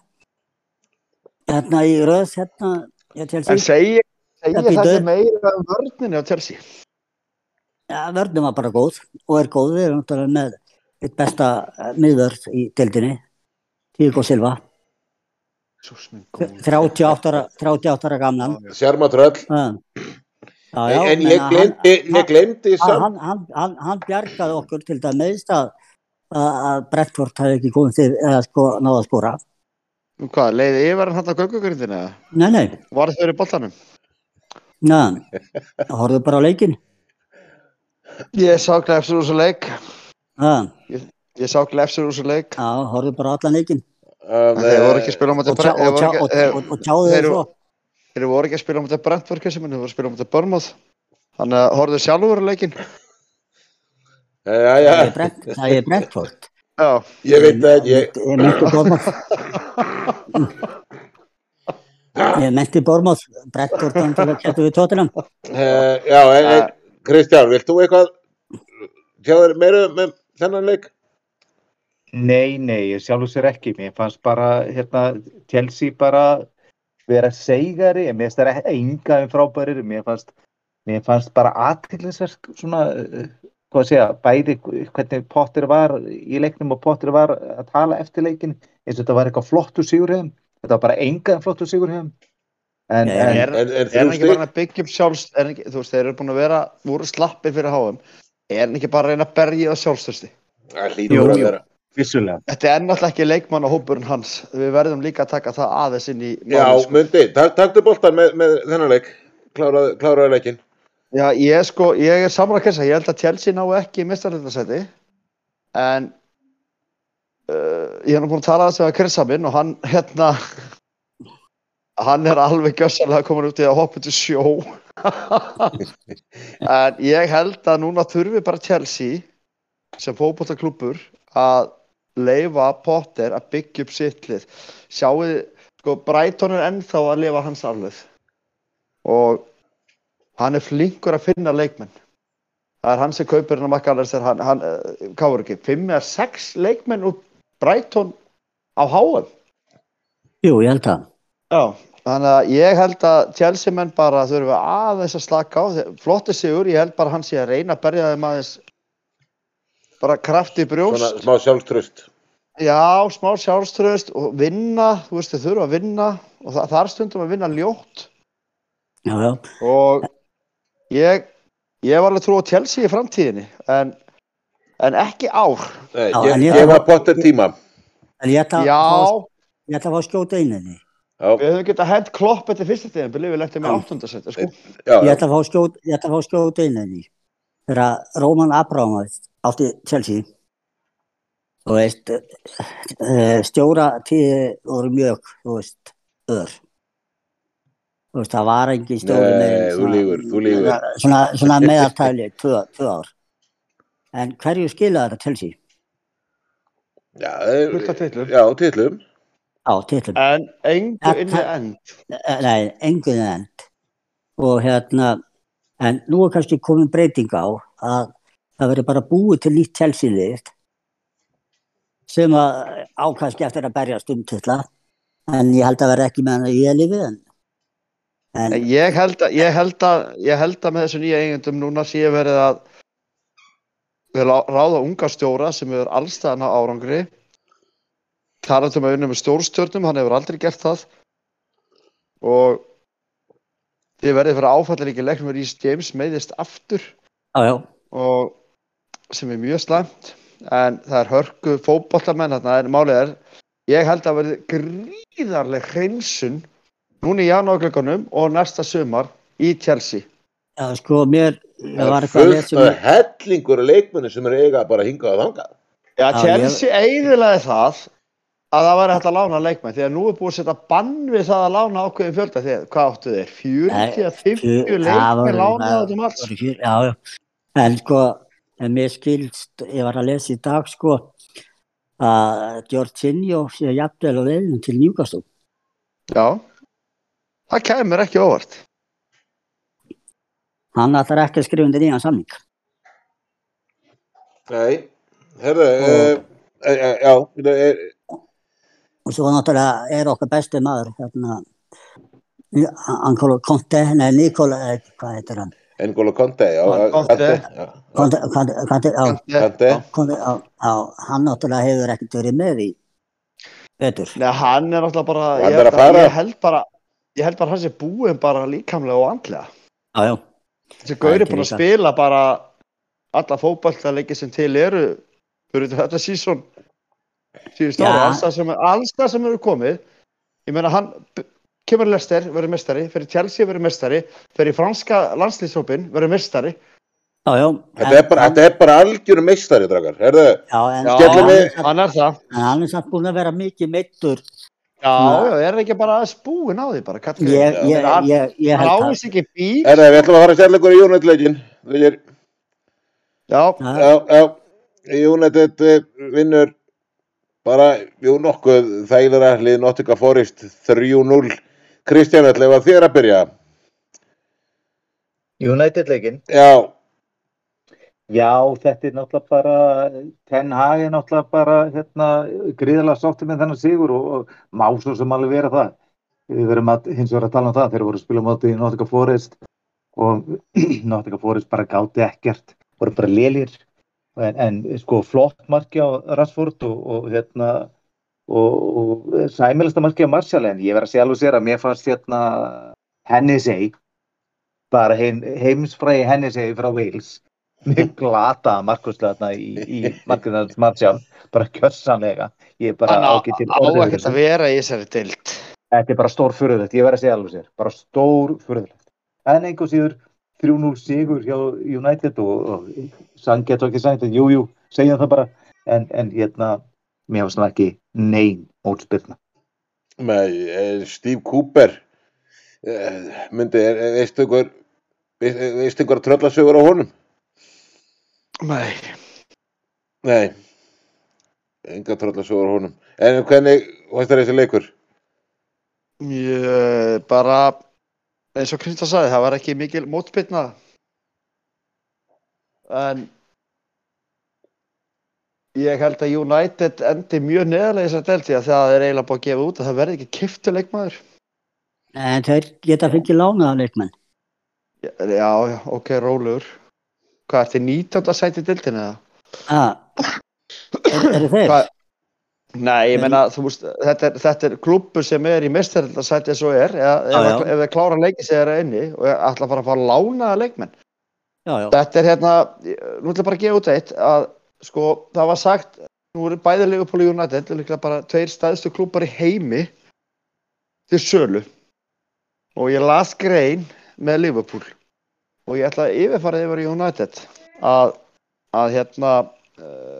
Hérna í röð, hérna, ég til En segi, segi býtu. þetta meira um vörninu á Chelsea. Ja, vörnum var bara góð og er góð, við erum náttúrulega með eitt besta miðvörð í deildinni, Tíko Silva. 38 ára, 38 ára gamlan. Sjarmatröll. Já, já, en ég glemdi, hann- ég glemdi hann, hann, hann, bjargaði okkur til það meðst að, að Brentford hefði ekki komið til eða sko náða að skora. Nú hvað, leiði yfir hann hann á göngugurindinu eða? Nei, nei, Var þau í boltanum? neðan, horfðu bara á leikin. Ég sá glefsur úr þessu leik. Neðan, Ég sá glefsur úr þessu leik. já, horfðu bara á allan leikin. Um, Þeir voru ekki að spila á móti Og, tjáðu þeir svo. Þeir voru ekki að spila á móti Brentford, þeir voru að spila á móti Börmóð. Þannig að horfðu sjálfur á leikin. já, já, Það er Brent- það er Brentford. Já, ég veit það ég, meinti Bormáð, Brentford að kættu við tóttunum. uh, já, en, en, Kristján, vilt þú eitthvað sjá þér meira með þennan leik? Nei, nei, ég sjálfur sér ekki. Mér fannst bara, hérna, Chelsea bara vera seigari, en mér finnst það enga um frábærir. Mér fannst, mér fannst bara aðtillisverk svona, eh, hvað að segja, bæði hvernig Potter var í leiknum og Potter var að tala eftir leikin, eins og þetta var eitthvað flottur sigur hefum. Þetta var bara enga flottur sigur hefum. En, Nei, en, er, En, en er þrjú hann ekki bara að byggja upp sjálfs, er ekki, þú veist, þeir eru búin að vera, voru slappir fyrir háum. Er ekki bara að reyna að berja það sjálfstörsti? Það hlýtur að vera. Vissulega. Þetta er náttúrulega ekki leikmannahópurinn hans. Við verðum líka að taka það aðeins inn í Já, málið, sko. Mundi, tak, taktu boltan með, með þennan leik. Kláraðu, kláraðu leikin. Já, ég sko, ég er saman að kessa, ég held að Chelsea ná ekki í mistarleitasæti en uh, ég er nú búin að tala þess að Krissa minn og hann hérna hann er alveg gjössalega komin út í að hoppa til sjó en ég held að núna þurfi bara Chelsea sem fótbollaklúbbur að leifa Potter að byggja upp sitt lið. Sjáu, sko, Brighton er ennþá að lifa hans arfleð og hann er flinkur að finna leikmenn. Það er hann sem kaupir hann að makka alveg hann, hann uh, káur ekki, fimm eða sex leikmenn úr Brighton á háum Jú, ég held það. já, þannig að ég held að Chelsea menn bara þurfi aðeins að slaka á. Flotti sigur, ég held bara hann sé að reyna að berja þeim aðeins bara krafti brjóst Svona smá sjálfströst. já, smá sjálfströðust og vinna, þú veist þau þurfa að vinna og það, er stundum að vinna ljótt Já, já. og ég ég var alveg trú á Chelsea í framtíðinni en, en ekki ár Nei, Já, ge- en ég- gefa Potter tíma. En ég ætla að já, fá- ég ætla að fá að skjóta. Já, við höfum getað hent klopp eftir fyrsta tíðan, byrjuð við lentum með Já. áttundasett sko. já, Ég ætla að fá skjóta, ég ætla að fá að skjóta inn henni. Þegar Róman Abramovich átti Chelsea þú veist eh, stjóra tíði voru mjög þú veist, ör þú veist, það var engin stjóri Nei, með þú lýgur, þú lýgur. svona, svona meðaltæli, tvö, tvö ár en hverju skilaði þetta Chelsea? Já, er- titlum. Já, titlum. á titlum en engu Ja, inn í það- end Eh, nei, engun end og hérna en nú er kannski komin breyting á að það verður bara búið til nýtt Chelsea-lið sem að á kannski eftir að berjast um titla. En ég held að vera ekki með hann að ég lifi en, en ég held að, ég held að, ég held að með þessu nýja eigendum núna sé verið að við ráða unga stjóra sem hefur allstæðan á árangri. Talandi um að unna með stjórnstjórnum, hann hefur aldrei gert það. Og þið verðið fyrir áfallir ekki leiknum að Rhys James meiðist aftur. Já, já, og sem er mjög slæmt en það er hörku fótbollamenn þarna en málið er ég held að verði gríðarleg hreinsun núna í janúarglöggunum og næsta sumar í Chelsea já, sko mér ég Það var er eitthvað að fullt af um hellingur af leikmenni sem eru eiga bara hingað að þangað. Já, Chelsea eiginlega það að það væri hægt að lána leikmenn því að nú er búið að setja bann við það að lána ákveðin fjölda því að hvað áttu þeir? 40 að 50 Fjö- það leikmenn voru- lána það um fjör- já, já, en sko en mér skilst, ég var að lesa í dag sko að Jorginho sé jafnvel og leiðin til Newcastle. Já, það kemur ekki óvart. Hann ætlar ekki að skrifa undir nýjan samning. Nei, herðu, Og- uh, uh, já, það er, og svo náttúrulega er okkar besti maður hérna Ancolo Conte, nei Nikola eh, hvað heitir hann N'Golo Conte, Conte. hann náttúrulega hefur ekkert verið með í betur Nei, hann er náttúrulega bara ég, er fara. ég held bara ég held bara að hann sé búinn bara líkamlega og andlega. Já. Þessi gaur er Það er búin að spila bara alla fótballtaleiki sem til eru fyrir þetta sísón. Síðust ári, alls það sem, eru komið. Ég meina hann kemur Lester, verður mestari, fyrir Chelsea verður mestari, fyrir franska landslýshópin verður mestari Já, já. Þetta er bara, þetta er bara algjörum meistari, dragar. Herðu, Já, en, Já, en hann er það hann er samt búin að vera mikið meittur. Já, Já. já, er ekki bara búin á því bara, kallið Ég, ég, ég, ég held að, ávis ekki bíl herðu, við ætlum að fara að stella ykkur í. Þegar, Já, já, já, United eh, vinnur bara, jú, nokkuð þægilega lið Nottingham Forest 3-0. Kristján, ætlum að þér að byrja. United leikinn Já, Já, þetta er náttúrulega bara, Ten Hag er náttúrulega bara hérna, gríðarlega sáttum með þennan sigur og, og má svo sem alveg vera það. Við verum að, hins vegar að tala um það, þeir voru að spila á móti í Nottingham Forest og Nottingham Forest bara gáti ekkert, voru bara lélir. En, en sko flott marki á Rashford og, og hérna, og, og sæmilasta marki á Martial, en ég verð að segja alveg sér að mér fannst hérna Hennessy, bara heim, heimsfræði Hennessy frá Wales. Mjög glata markværslega í, í markværslega Martial bara kjössanlega ég er bara hann á, ágætt til orðið að þetta er bara stór furðulegt, ég verð að segja alveg sér bara stór furðulegt. En einhver síður 3-0 sigur hjá United og, og sangjætt og ekki sangjætt, jú, jú, segjum það bara. En, en hérna, mér finnst það ekki nein mótspilna með eh, Steve Cooper. Eh, Myndi, er- er- veistu ykkur, veist- veistu ykkur tröllasögur á honum? Nei, Nei, enga tröllasögur á honum. En hvernig, hvað er þessi leikur? ég bara eins og Kristján sagði, það var ekki mikil mótspilna en ég held að United endi mjög neðarlega í þessari deild því að það er eiginlega búið að gefa út að það verði ekki kiftu leikmaður en þeir geta fengið lánaða leikmenn. já, já, ok, rólegur hvað, ertu 19. sæti í deildinu eða? Ah, er, eru þeir? Hvað- Nei, ég meina, þú veist, þetta er, þetta er klubbu sem er í mestarildasæti eins og er, eða, Já, ef, já. ef þeir klára leikið sér þeirra inni og ætla að fara að fara lánaða leikmenn. Já, já. Þetta er hérna, nú ætla bara að gefa út eitt að, sko, það var sagt, nú eru bæði Liverpool og United, líklega bara tveir stæðstu klubbar í heimi til sölu og ég las grein með Liverpool og ég ætla að yfirfara yfir í United að, að hérna, uh,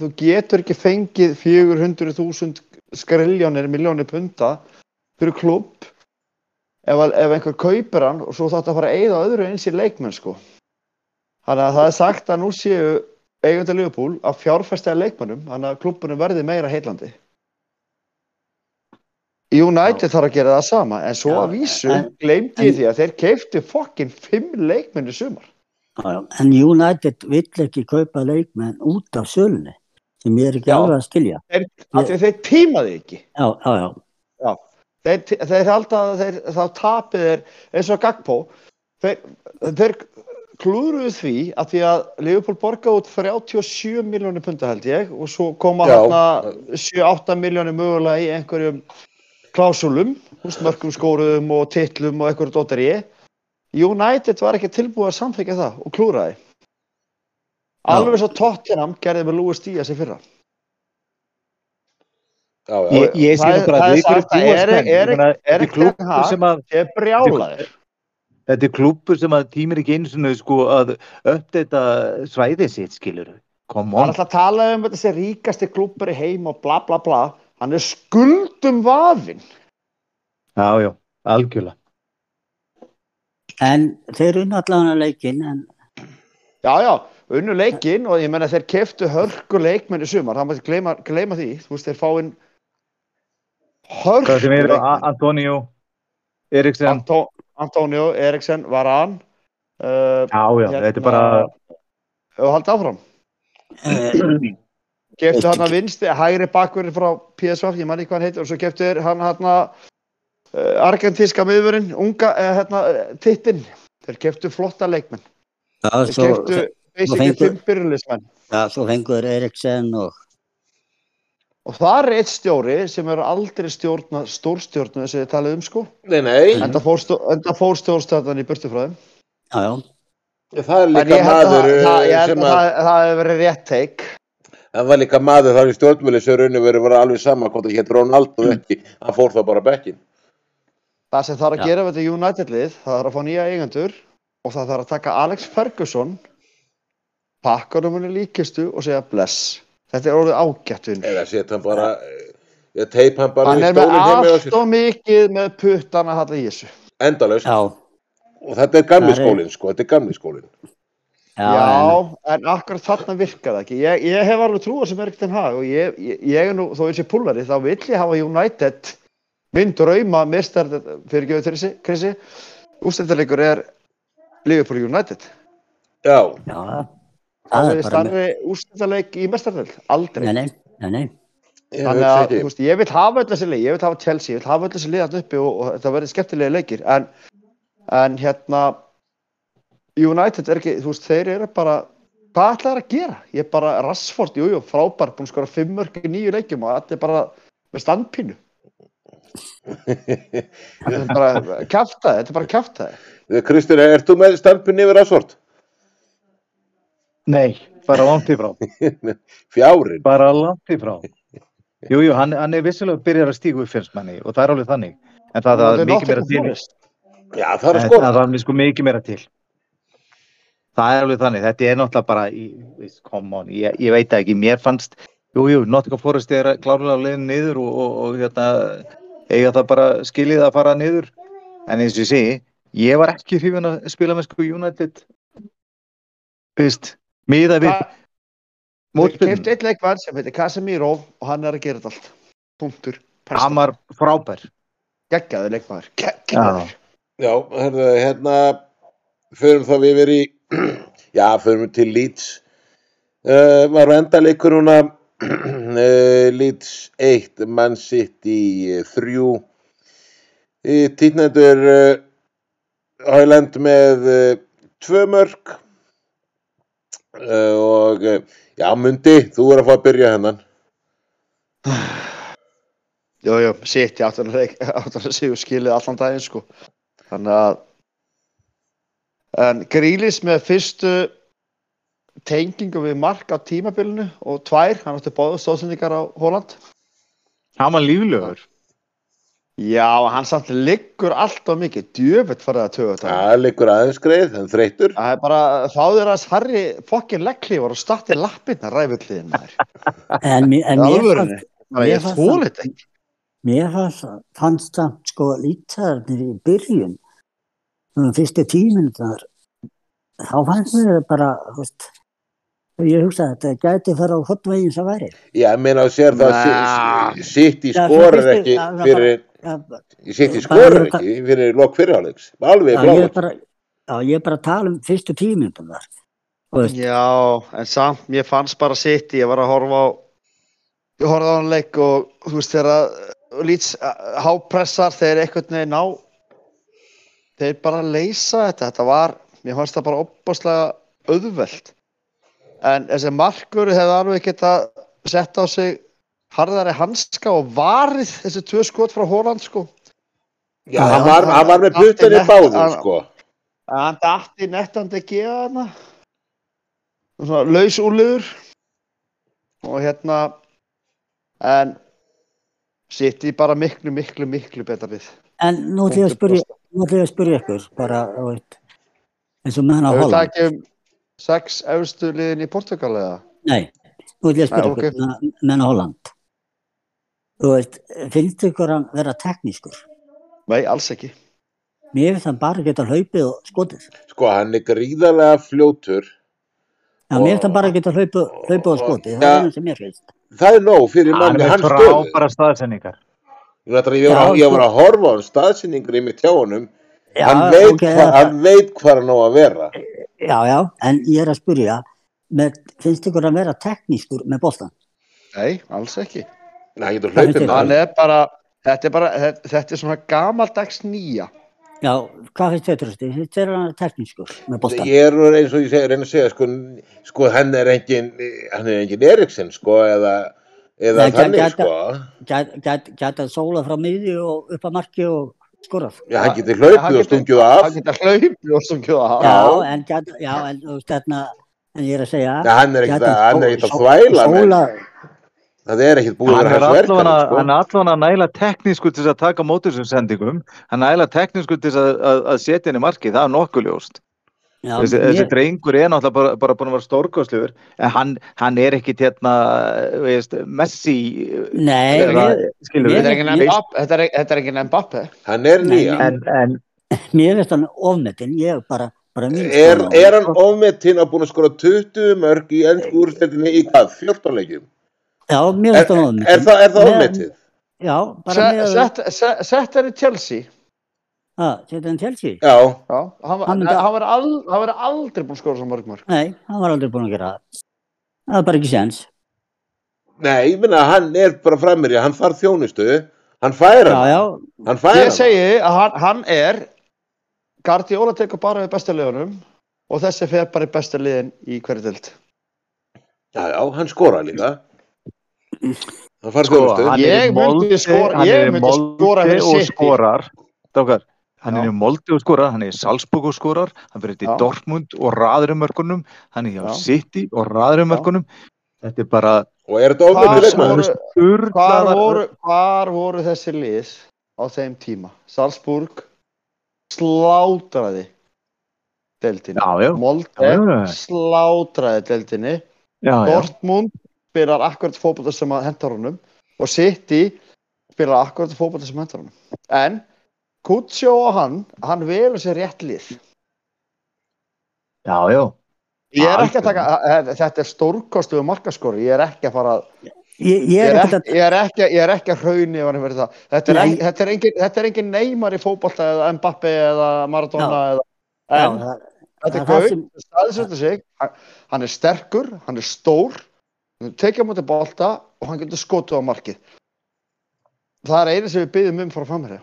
þú getur ekki fengið 400.000 skriljónir, miljónir punta fyrir klubb ef, ef einhver kaupir hann og svo þátt að fara að eyða öðru eins í leikmenn sko. Þannig að það er sagt að nú séu eigandi Liverpool að fjárfesta í leikmennum þannig að klubbunum verði meira heillandi. United þarf að gera það sama en svo Já, að vísu en- gleymdi ég en- því að þeir keiftu fokkin fimm leikmenn í sumar. Já, já. En United vill ekki kaupa leikmenn út af sölunni sem ég er ekki Já. alveg að skilja. Þeir, að þeir tímaði ekki. Já, já, já. þeir, þeir halda að þeir, þá tapið er eins og Gagpo þeir, þeir klúruðu því að því að Liverpool borga út 37 miljónir punta held ég og svo koma Já. hérna 7-8 miljónir mögulega í einhverjum klásulum, húsmörkum skóruðum og titlum og einhverju dóttari United var ekki tilbúið að samþykja það og klúraði alveg svo Tottenham gerði með Lewis Díaz í fyrra. Já, já, Ég, ég sé Það er- það að er. Ég er klúppur Ten Hag sem að ég er brjálaðir Þetta er klúppur sem að tímir ekki einu svona sko að uppdata svæðið sitt skilur. Hann on. er alltaf að tala um þetta sé ríkasti klúppur í heim og bla bla bla hann er skuldum vafinn Já, já, algjörlega. En þeir unna allavega leikinn en já já, unnu leikinn og ég menna þeir keftu hörku leikmenn í sumar það maður gleyma, gleyma því þú veist þeir fáinn hörku Hvað sem er leikmenn. A- Antonio Eriksen. Antó, Antonio Eriksen var hann uh, Já, já, þetta er bara og haldi áfram. Eh, keftu hann að vinsti, hægri bakverði frá PSV, ég manni hvað hann heitir og svo keftu þeir hann hann uh, argentíska miðurinn, unga uh, hérna, uh, tittin, þeir keftu flotta leikmenn. Já, þeir svo, keftu basically fimm byrjulismenn. Já, svo fengur Eriksen og og það er eitt stjóri sem eru aldrei stjórna stórstjórnu sem þið talið um sko Nei, nei, enda fór, stjó- enda fór stjórnstjórnan í þeim Já, já. Það er En líka ég að maður það, það, ég sem að að, það, það hefur verið rétt teik. það var líka maður þar í stjórnvöli sem rauninu verið var alveg sama hvort það hétt Ronaldo eða ekki, hann fór það bara bekkin. Það sem þarf að Já. gera við þetta United-lið, það þarf að fá nýja eigendur og það þarf að taka Alex Ferguson, pakka hann líkistu og segja bless. Þetta er orðið ágætt vinnur. Eða setja hann bara, eh, ég teip hann bara Hann í er með allt og mikið með puttana að í þessu. Endalaust. Já, Og þetta er gamli er- skólinn, sko, þetta er gamli skólinn. já, Já, en akkurat þarna virkar það ekki. Ég, ég hef alveg trúið sem Erik Ten Hag og ég, ég, ég er nú, þó ég sé púlari, þá vill ég hafa United minn drauma mistar, fyrir gefið til þessi, Krissi, ústættarleikur er Liverpool United. Já, já. Það Það er starri ústættarleik í mestarleik, aldrei. nei, nei, nei, Þannig að, veist, ég vil hafa öll þessi leik, ég vil hafa Chelsea, ég vil hafa öll þessi leik þarna uppi og, og þetta verður skemmtilega leikir, en, en hérna, United er ekki, þú veist, þeir eru bara, hvað ætlaði að gera? Ég er bara, Rashford, jú, jú, frábær, búinn að skora fimm mörg í nýju leikjum og þetta er bara með standpínu. Þetta er bara kjaftaði, þetta er bara kjaftaði. Kristinn, ert þú með stelpunni yfir Asford? Nei, bara langt í frá. Fjárin. Bara langt í frá. Jú, jú, hann, hann er vissilega byrjar að stígu upp finnst manni og það er alveg þannig. En það, það er mikið meira til. Já, það er En sko. Það er sko mikið meira til. Það er alveg þannig. Þetta er náttúrulega bara, í- on, ég, ég veit ekki, mér fannst, jú, jú, Nottingham Forest er klárlega að leiðin niður og, og, og hérna, eiga það bara skilið að fara niður. En eins og ég segi, ég var ekki hrifin að spila með sko United, veist, miða við Ég mótspilin. kefti eitt leikmann sem heitir Casemiro og hann er að gera þetta allt. Punktur. Hann var frábær. Geggjaði leikmaður. Geggjaður. Já, herðu, hérna, förum þá við yfir í, já, förum við til Leeds. Uh, var endaleikur núna uh, Leeds 1, Man City 3. Í títnendur uh, Hæland með uh, tvö mörg. Uh, og, uh, já, Mundi, þú er að fá að byrja hennan. Jú, jú, sitt ég áttan að séu skilið allan daginn, sko. Þannig að, en Grílis með fyrstu tengingu við mark á tímabilinu og tvær, hann átti báðu stóðsendingar á Hóland. Hann var líflegur. Já, hann samt liggur alltaf mikið, djöfett farið að töga þetta. Það liggur aðeins greið, en þreyttur. Það er bara, þáður að Harry fokkin legglífar og starti lappirna ræfulliðin maður. En, mér- en mér fannst, Það það- þetta ekki. mér fannst, fannst það sko lítarnir í byrjun, um fyrstu tíminn þar, þá fannst mér bara, þú veist, ég hugsa að þetta gæti fara á hotveginn sem væri. Já, ég meina að sér það sitt í svo fyrstu- ekki það fyrir, Bara- skorar bara- ekki fyrir lok fyrirháleiks. Alveg já, ég er bara, ég að tala um fyrstu veist, Já, en samt, mér fannst bara sitt, ég var að horfa á, ég horfði á hann leik og þú veist þegar lýts hápressar þeir einhvern veginn á, þeir bara leysa þetta, þetta var, mér fannst það bara opbáslega auðvelt. En þessi markur hefði alveg geta sett á sig harðari hanska og varið þessi tvö skot frá Hóland sko. Já, hann var, hann var með puttan í Hann- báðum, hann- sko. Hann dætti nettandi geða hana. Svona laus úrliður. Og hérna, en sitt í bara miklu, miklu, miklu betra við. en nú ég að spyrja, nú ég að spyrja ykkur, bara, þú eins og með hann á Holland. ekki um sex efstu liðin í Portugal eða? Nei, nú ég að spyrja ykkur, með, með hann á Holland. Þú veist, finnst ykkur hann vera teknískur? Nei, alls ekki. Mér finnst hann bara geta hlaupið og skotið. Sko, hann er gríðarlega fljótur. Já, mér finnst hann bara geta hlaupið, hlaupið og skotið. Það Ja. er það sem mér finnst. Það er nóg fyrir Hann manni, er hann stöðu. frábæra staðsendingar. Ég var að- var að- að horfa á hann staðsynningur í mitt hjá honum. Já, Hann veit ok, hva- hann veit hvað hann á að vera. Já, já, en ég er að spyrja, með, finnst ykkur hann vera teknískur með boltan? Nei, alls ekki. Nei, hann getur hlaupið með? Hann hann. er bara, þetta er bara, þetta, þetta er svona gamaldags nýja. Já, hvað finnst þér trösti? Finnst þér hann teknískur með boltan? Ég er eins og ég segi, reyna að segja, sko, sko, hann er engin, hann er engin Eriksen, sko, eða, eða Nei, þannig, gæti- sko. Gæti gæt, gæt að sóla frá miðju og upp að marki og skorað. Já, hann getur hlaupið og stungið Hann af. getur hlaupið og stungið af. Já, en, gæti- já, en, þú veist, þarna, en ég er að segja, Já, hann er ekkert að, hann er þvæla, menn. Það er ekkert búið að Hann vera er hans allavega sko. hann er allavega nægilega teknísku til að taka móti þessum sendingum. Hann er nægilega teknísku til að, að, að setja henni markið, það er nokkuð ljóst. já, Þessi, þessi mér, drengur er náttúrulega bara, bara búin að vera stórkostlegur, en hann, hann er ekkit hérna, veist, Messi, nei, eða, mér, skilur er Mbappe, þetta er, er engin Mbappe. Hann er Nei, nýja. en, en mér finnst hann ofmetinn, ég bara, bara Er, er hann ofmetinn að búin að skora 20 mörg í ennsku úrstættinni í hvað? 14 leikjum? Já, mér Er, finnst hann ofmetinn. er, það, er það ofmetið? Já, bara Se- með, Sett se- sett er í Chelsea. að, setja hann Chelsea? Já, Já, hann, Hann hann, var al, hann var aldrei búin að skora svo mörg mörg. Nei, hann var aldrei búinn að gera það. Það er bara ekki sens. nei, ég minna, hann er bara framir í, hann þarf þjónustu, hann fær Já, hann, já, hann fær Ég segi að hann, hann er Guardiola tekur bara við besta liðunum og þessi fer bara í besta liðin í hverju dild. Já, já, hann skora líka. Hann fær sko, Ég í myndi skora- hann ég er í myndi skora moldi fyrir og City. skorar, Dákar, hann er í moldi og skorar, hann er í Salzburg og skorar, hann fyrir til Já. Dortmund og raður um mörkunum, hann er hjá Já. City og raður um Já. mörkunum, þetta er bara Og er þetta leikmaður? Hvar voru, hvar voru þessi lið á þeim tíma? Salzburg slátraði deildinni. já, já, Molde slátraði deildinni. já, já, Dortmund spilar akkurat fótbolta sem að hentar honum og City spilar akkurat fótbolta sem hentar honum. En Kutsjó og hann, hann velur sér rétt lið. já, já, Ég er ekki að taka, þetta er stórkostuðu markaskori, ég er ekki að fara ég, er ekki, að það. Þetta er, engin, þetta er engin Neymar í fótbolta eða Mbappe eða Maradona eða, Já, en það, þetta það er það gauð, sem- staðisöldu sig, hann er sterkur, hann er stór, hann tekja mútið bolta og hann getur skotið á markið. Það er eina sem við byggjum um frá framherja.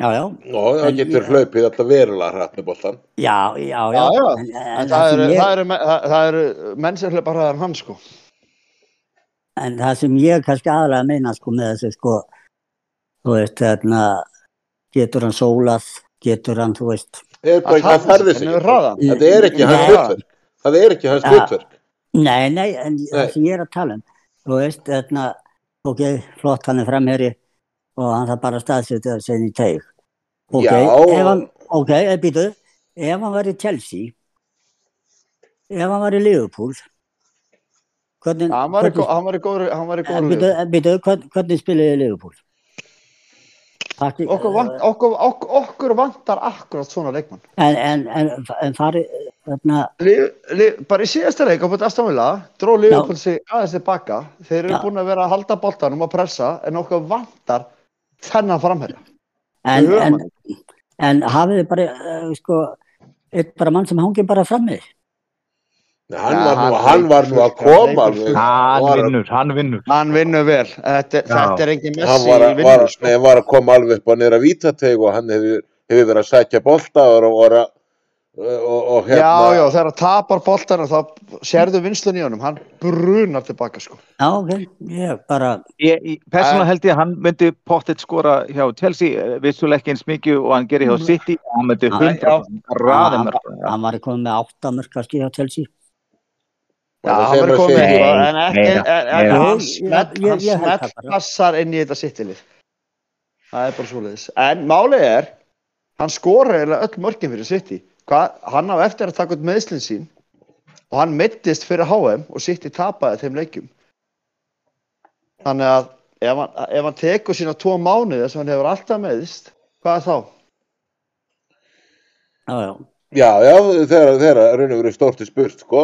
já, já, Nó, það getur ég- hlaupið alltaf verulega hratt með boltan. já, já, já, Já, já. En, En, það, það eru, ég, það, eru, það, það eru menn sem hlaupa hraðar en hann sko. en það sem ég kannski aðalega að meina sko með þessu sko, þú veist, þarna, getur hann sólað, getur hann, þú veist, Það er. Þetta er ekki hans hlutverk. Það er ekki hans hlutverk. Nei, nei, en Nei. það sem ég er að tala um, þú veist, þarna, ok, flott, hann er framherri og hann þarf bara að staðsetja sig inn í teig. Ok, ef hann, ok, ef býtu, ef hann var í Chelsea, ef hann var í Liverpool, hvernig, Hann var í í góður, hann var í góður býtu, lið. býtu, hvernig, spilaði Liverpool? Takti, Okkur, vant, okkur, okkur, okkur vantar akkurat svona leikmann. En, en, en, en farið, li, bara í síðasta leik á búin Aston Villa dró Liverpool sig aðeins tilbaka þeir eru Já. búin að vera að halda boltanum og pressa en okkur vantar þennan framherja en, Við höfum en, en hafið þið bara, uh, sko, eitt bara mann sem hangi bara frammi. Nei, Hann Ja, var nú, hann hann var nú að koma hann var- vinnur, hann vinnur. hann vinnur vel þetta, þetta er engin Hann messi var, að- var, vinnu sko. nei, hann var að koma alveg upp á nýra vítateig og hann hefur, hefur verið að sækja bolta og, og, og, og, og já, hérna. já, þegar hann tapar boltanum þá sérðu vinslun í honum hann brunar tilbaka sko. Já, ok, ég bara, persónulega held ég að hann myndi pottet skora hjá Chelsea, eh, vissulega ekki eins mikið og hann gerir hjá City, hann myndi Já, 100% raða hann, hann var komið með átta mörg kannski hjá Chelsea. Já, Það hann verður komið segir. en, en, ekki, hann smelt, passar inn í þetta sittilið það er bara svoleiðis en málið er hann skora eiginlega öll mörkin fyrir City Hva, hann á eftir að taka út meðslinn sín og hann mittist fyrir HM og City tapaði þeim leikjum þannig að ef hann, ef hann tekur sína tvo mánuði sem hann hefur alltaf meðist hvað er þá? Já, já. Já, já, þegar, þegar raun og verið stórt í spurt, sko.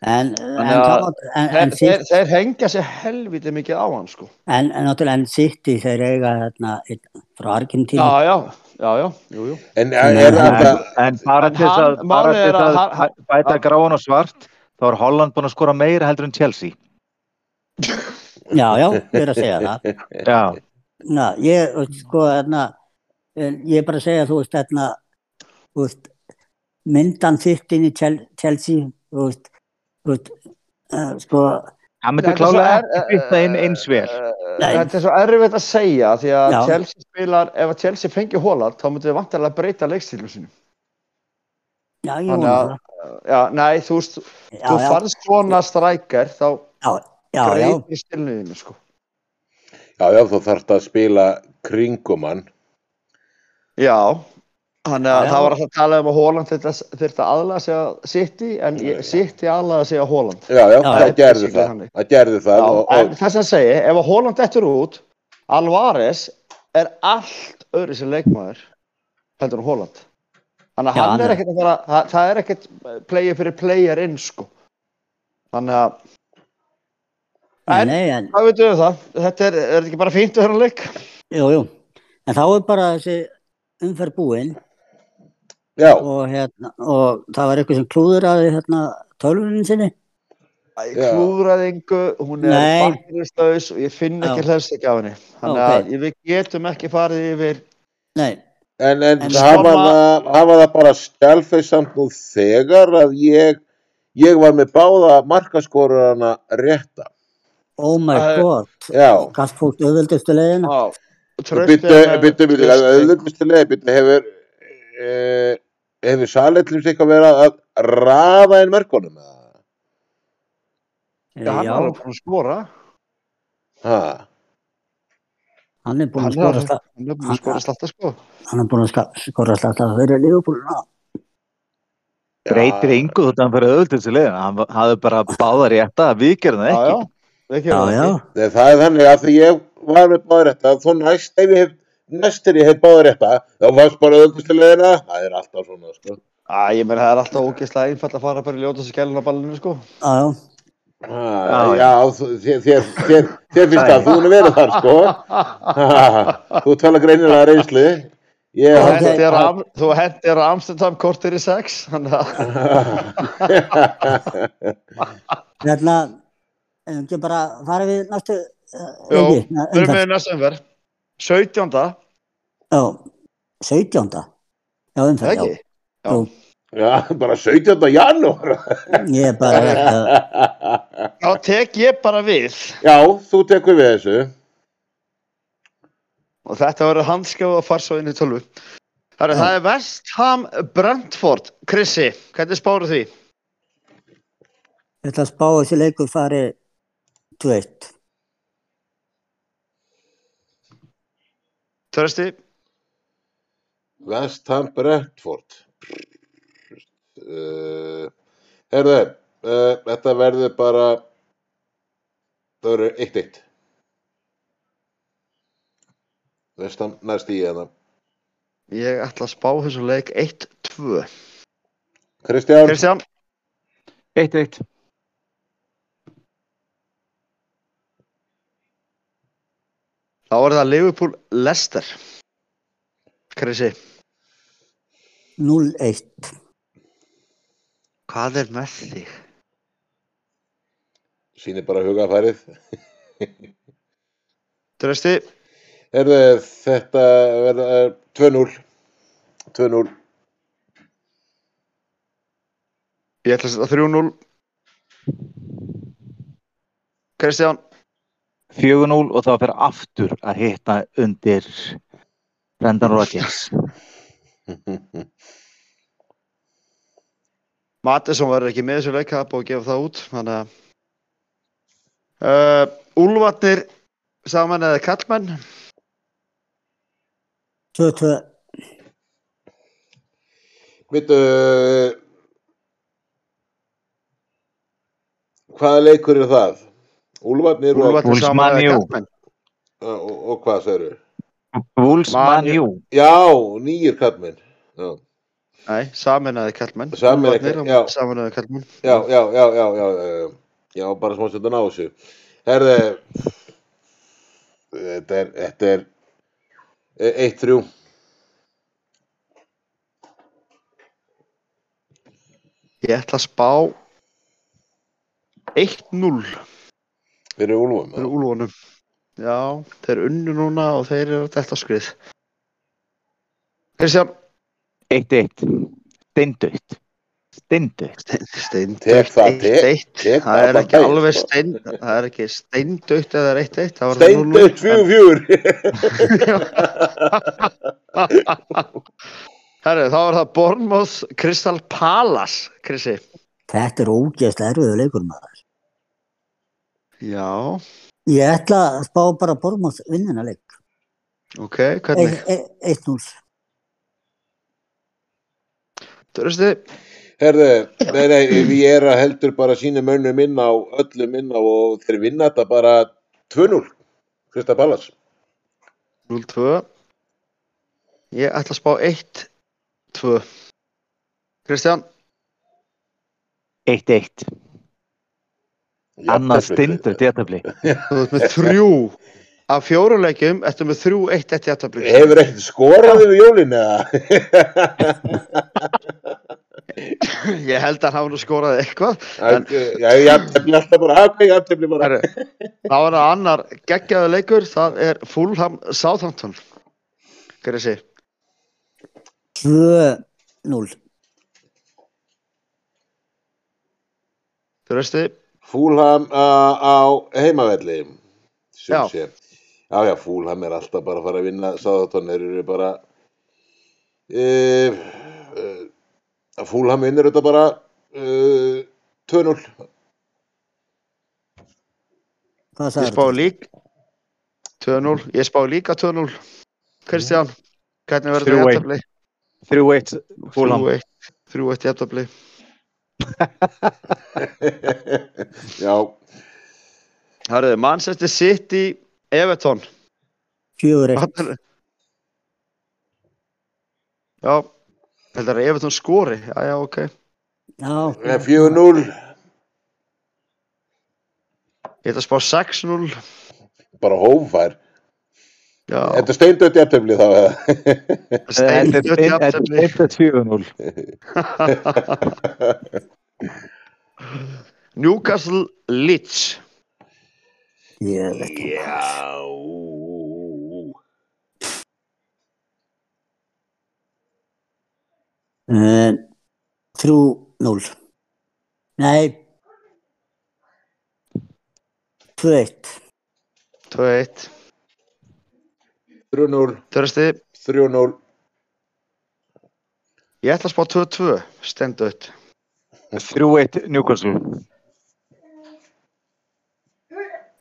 En, en, en, en, þeir, en, þeir, þeir hengja sér helviti mikið á hann sko en, en náttúrulega en City þeir eiga þarna einn frá Argentínu. já, já, já, já, jú, jú En er bara En til þess að, bara til þess að að hann- hann- bæ- bæta gráan og svart, þá er Holland búin að skora meira heldur en Chelsea. Já, já, ég er að segja það. Já, Na, ég, sko, þarna, en ég er bara að segja, þú veist, þarna, þú veist, myndan þitt inn í Chel- Chelsea, þú veist, sko, hann myndi klálega er- ekki bytta inn eins vel Nei. Þetta er svo erfitt að segja því að Já. Chelsea spilar, ef að Chelsea fengi Holland þá myndi þið vantarlega breyta leikstílu sinu. Já, ég vona að, það. já, nei, þú veist, Já, þú já, farst svona strækjar þá breytir stilniðinu, sko. Já, já, þú þarft að spila kringum hann. Já, þannig að það var alltaf að tala um að Holland þurfti að aðlaga sig að City en City aðlaga sig að Holland. Já, já, Já, það gerði það. Það gerði það Já, og, en og þess að segja, ef að Holland dettur út, Alvarez er allt öðru sem leikmaður heldur en Holland. Þannig að Já, hann hann er ekkert að fara, það, það er ekkert player fyrir player inn, sko. Þannig að, en- nei, en, hvað veitum við það? Þetta er, er þetta ekki bara fínt við þennan leik? jú, jú, en þá er bara þessi umferð búinn og hérna, og það var eitthvað sem klúður að hérna tölvunin sinni. Já. klúðræðingu, hún er Nei. bakterislaus og ég finn ekki Já. hlæst ekki af henni. Þannig Ok. að við getum ekki farið yfir, Nei, en, en, En hafa, það, hafa það bara skjálfið samt nú þegar að ég, ég var með báða markaskorurana rétta. oh my er- god, Já, gast fólk auðveldustu leiðina. á, byttu, byttu, byttu, auðvöldustilega, byttu, hefur, e, hefur Salellins eitthvað verið að raða inn mörkunum? eða? Já, hann er alveg búin að skora. Ha, hann er búinn Hann að skora slata, hann er búin að skora slatta, sko. hann er búinn að skora slata fyrir Liverpool. Já, breytir yngu þótt að hann fyrir öðvöld þessi leiðin hann hafði bara báðar rétt að við gerðum það ekki já. Já, gerum það það er þannig að því ég var með báða rétta, þó næst ef ég hef, næstir ég hef báða rétta, þá varst bara auðvöldustilegina, það er alltaf svona, sko. Æ, ég meina það er alltaf ógeðslega einfalt að fara bara í ljóta sig gælun á ballinu, sko. já, já. Ha, Já, þér, þér, þér, þér finnst það, þú er verið þar, sko. Þú tala greinilega reynslu. Ég Þú hendir hendir Amsterdam kortir í sex, þannig að Hérna, en ekki bara fara við næstu uh, Jó, leiki, við erum með næsta umverð. 17. Já, 17. Já, umferð, já. Ekki? Já. Já, bara 17. janúar. ég er bara Þá tek ég bara við Já, þú tekur við þessu. og þetta verður handskjáð inn í tölvu. Það er West Ham Brentford. Krissi, hvernig spáru því? ég ætla að spá að þessi leikur fari 2-1. Törsti? Vestham Brentford. Eh, uh, Herðu uh, eh, Þetta verður bara Það verður eitt eitt. Vestham næst í hérna. Ég ætla að spá þessu leik 1-2 Kristján? Kristján? 1-1 þá er það Liverpool Leicester. Krissi, 0-1. hvað er með þig? sýnir bara hugafærið. Törsti, Herðu, þetta verður 2-0. 2-0. ég ætla að setja 3-0. Kristján, 4-0 og þá fyrir aftur að hitta undir Brendan Rodgers Mattisson verður ekki með þessu leik, það búið að gefa það út, þannig að uh, Úlfarnir saman eða kallmenn, 2-2. Vittu, hvaða leikur er það? Úlfarnir og, Úlfarnir og, og hvað segirðu? Wolves Man Man U. U Já, nýjir kallmenn. Já, Nei, saman eða kallmenn. Eða kallmenn. já, já, já, já, já, já, já bara smá setja ná þessu. Herði, þetta er, þetta er 1-3. Ég ætla að spá 1-0 fyrir Úlfum. fyrir Úlfarnum. Já, þeir unnu núna og þeir eru þetta skrið. Kristján, 1-1 Steindautt steindautt. Steindautt, Tek það, tek- 1-1. tek Það er ekki alveg sko. stein, það er ekki steindautt eða það er 1-1. það var það 0-0, Steindautt fjögur fjögur. Herru, þá er það Bournemouth Crystal Palace, Krissi. Þetta er ógeðslega erfiðu leikur maður. Já, Ég ætla að spá bara Bormáð vinnina leik. ok, hvernig? E- e- 1-0. Þurftu, Herðu, nei, nei, við erum að heldur bara sína mönnum inn á, öllum inn á og þeir vinna þetta bara 2-0. Krista Ballas. 0-2. Ég ætla að spá 1-2. Kristján, 1-1. Annað steindautt jættabli. þú ert með þrjú. Af fjóruleikjum, ertu með þrjú 1-1 jættabli. Hefur ekkert skorað yfir jólin eða? Ég held að hann hafa nú skorað eitthvað. Já, jafntefli alltaf bara, ok, jafntefli bara. Þá er það annar geggjaðu leikur, það er Fulham Southampton. Krissi, 2-0. þú veistu, Fúlham uh, á heimavelli. sem Já. sé. Já, já, Fúlham er alltaf bara að fara að vinna. Sáðatónir eru bara... Uh, uh, Fúlham vinnur þetta bara uh, 2-0. Hvað ég spá lík 2-0, ég spá líka 2-0. Kristján, hvernig verður það 3-1. jættabli? 3-1 Fúlham. 3-1, 3-1 jættabli. já, Hörðu, Manchester City, Everton. 4-1. Já, heldur að Everton skori. Já, já, ok. Já, eh, 4-0. Ég ætla að spá 6-0. Bara hófær. Þetta er steindögt jafntefli þá. eða? steindött jættabli. Steindautt 4-0. Newcastle Leeds. ég veit. Já. Uh, 3-0. Nei. 2-1. 2-1. 3-0. Þörsti, 3-0. ég ætla að spá 2-2. Stendött. 3-1 Newcastle.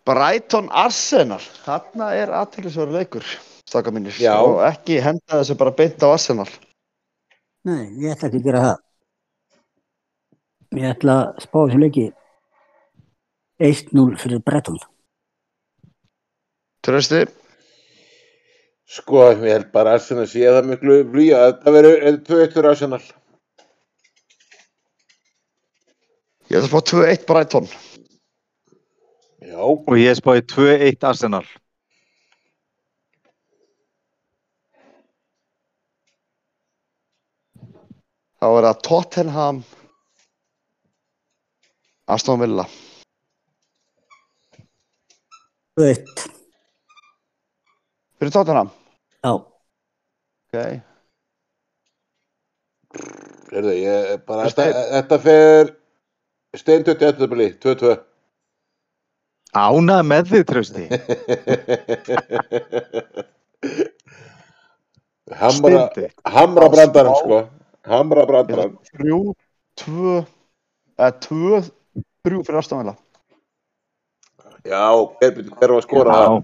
Brighton Arsenal. Þarna er aðtæklusverður leikur. Staka mínir. Já. Og ekki henda þessu bara beint á Arsenal. Nei, ég ætla ekki að gera það. Ég ætla að spá þessu leiki 1-0 fyrir Breton. Þörsti, Sko, ég held bara að Arsenal sé það miklu blíja. Þetta verður 2-1 fyrir Arsenal. ég ætla að spá 2-1 Brighton. Já. Og ég spáði 2-1 Arsenal. Þá er það Tottenham Aston Villa. 2-1. Fyrir Tottenham. Já, Ok. Herðu, ég bara, Þetta fer steindögt jafntefli, 2-2. Ánað með þið, Trausti. Hamra, hamra brandarann, sko. Hamra brandarann. Þrjú, tvö, eða tvö, þrjú fyrir Aston Villa. Já, hver var að skora það?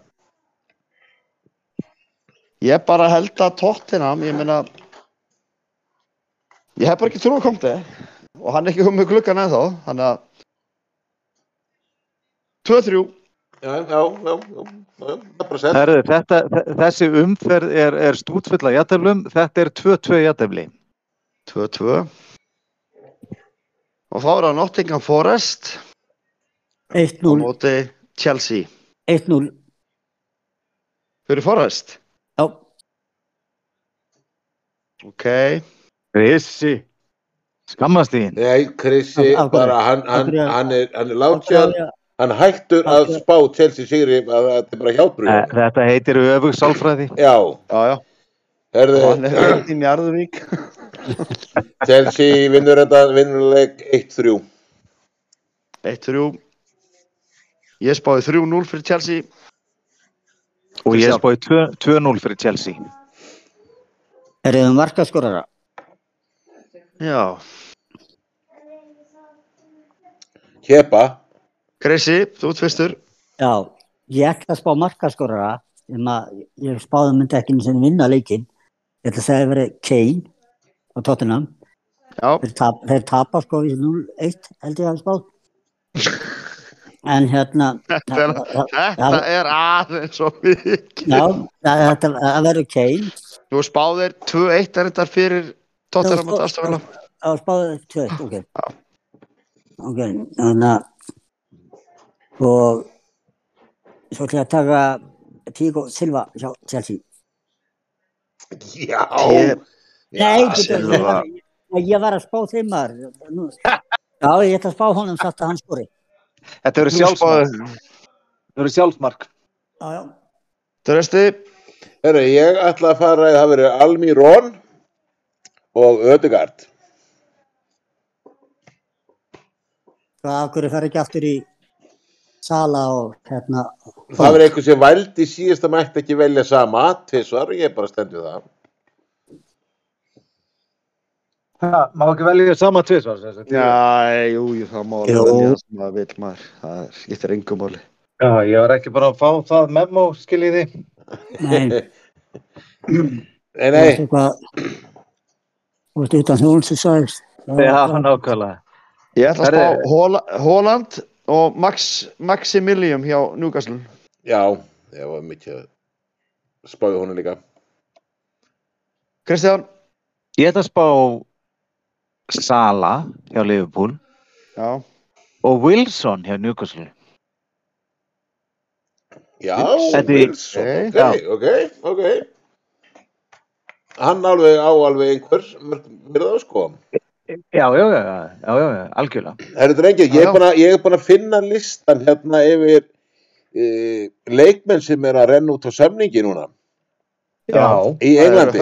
Ég bara held að Tottenham, ég meina, ég hef bara ekki trú að komta og hann er ekki komið klukkan eða þá, þannig að 2-3, Já, já, já, já, já, það er bara sett. Herðu, þetta, þe- þessi umferð er, er stútfull af jættöflum, þetta er 2-2 jættöfli. 2-2 og þá er það Nottingham Forest á 1-0. móti Chelsea. 1-0. Fyrir Forest? Já, Ok, Rissi, skammast þín. Nei, Krissi, Af- af hverju? bara hann, Af hann, hverju? hann er, hann er látjan, hann hættur Af að hverju? spá Chelsea sigri að þetta er bara hjálpröð. Eh, Þetta heitir öfug sálfræði. Já, já, já, herðu, hann er einn í Njarðuvík. Chelsea vinnur þetta vinnuleik 1-3 1-3 Ég spáði 3-0 fyrir Chelsea Og ég spói 2-0 fyrir Chelsea. Er þið markaskorara? Já Kepa Krissi, þú ert fyrstur Já, ég ætla að spá markaskorara um að ég spáði myndi ekki sem vinna leikinn. Ég ætla að segja að verið Kane á Tottenham. Já, Þeir, tap, þeir tapa sko í 0-1 held ég að spáð. En hérna, þetta er, já, þetta er aðeins svo mikið já, það, þetta- það verður Kane. Þú spáðir 2-1 er þetta fyrir Tottenham Já, og Aston Já, spáði 2-1, ok. Ok, þannig að og svo ætla ég að taka Tíko Silva hjá Chelsea. Já Ég- Nei, Já, ég var, ég var að spá þeim maður. Já, ég ætla að spá honum satt að hann skori. Þetta verður sjálfsmark. Þetta verður sjálfsmark. Já, já. Drösti Herru, ég ætla að fara að það verið Almirón og Ödegard Hvað af hverju fer ekki aftur í sala og hérna. Það verið eitthvað sem vældi síðast að mætti ekki velja sama tvisvar, ég bara stendur það Það má ekki velja sama sagt. Já, jú, jú, það má alveg velja sem maður vil maður Það er- skiptir engum máli Já, ég var ekki bara að fá það memo, skiljiði. Nei, Nei, þú nei. Þú veist utan hún sem sagðist. Já, nákvæmlega. Ég ætla að spá Hóla- Hóland og Max, Maximilium hjá Newcastle já, ég var mikið að spáði honum líka Kristján Ég ætla að spá Sala hjá Liverpool Já, og Wilson hjá Newcastle. Já, Þetta er- Wilson, ok, ok, ok Hann alveg á alveg einhver myrða sko Já, já, já, já, já, já, algjörlega. Herru drengir, ég Já, er já. að, er búin að finna listan hérna yfir e, leikmenn sem er að renna út á samningi núna Já. í Englandi.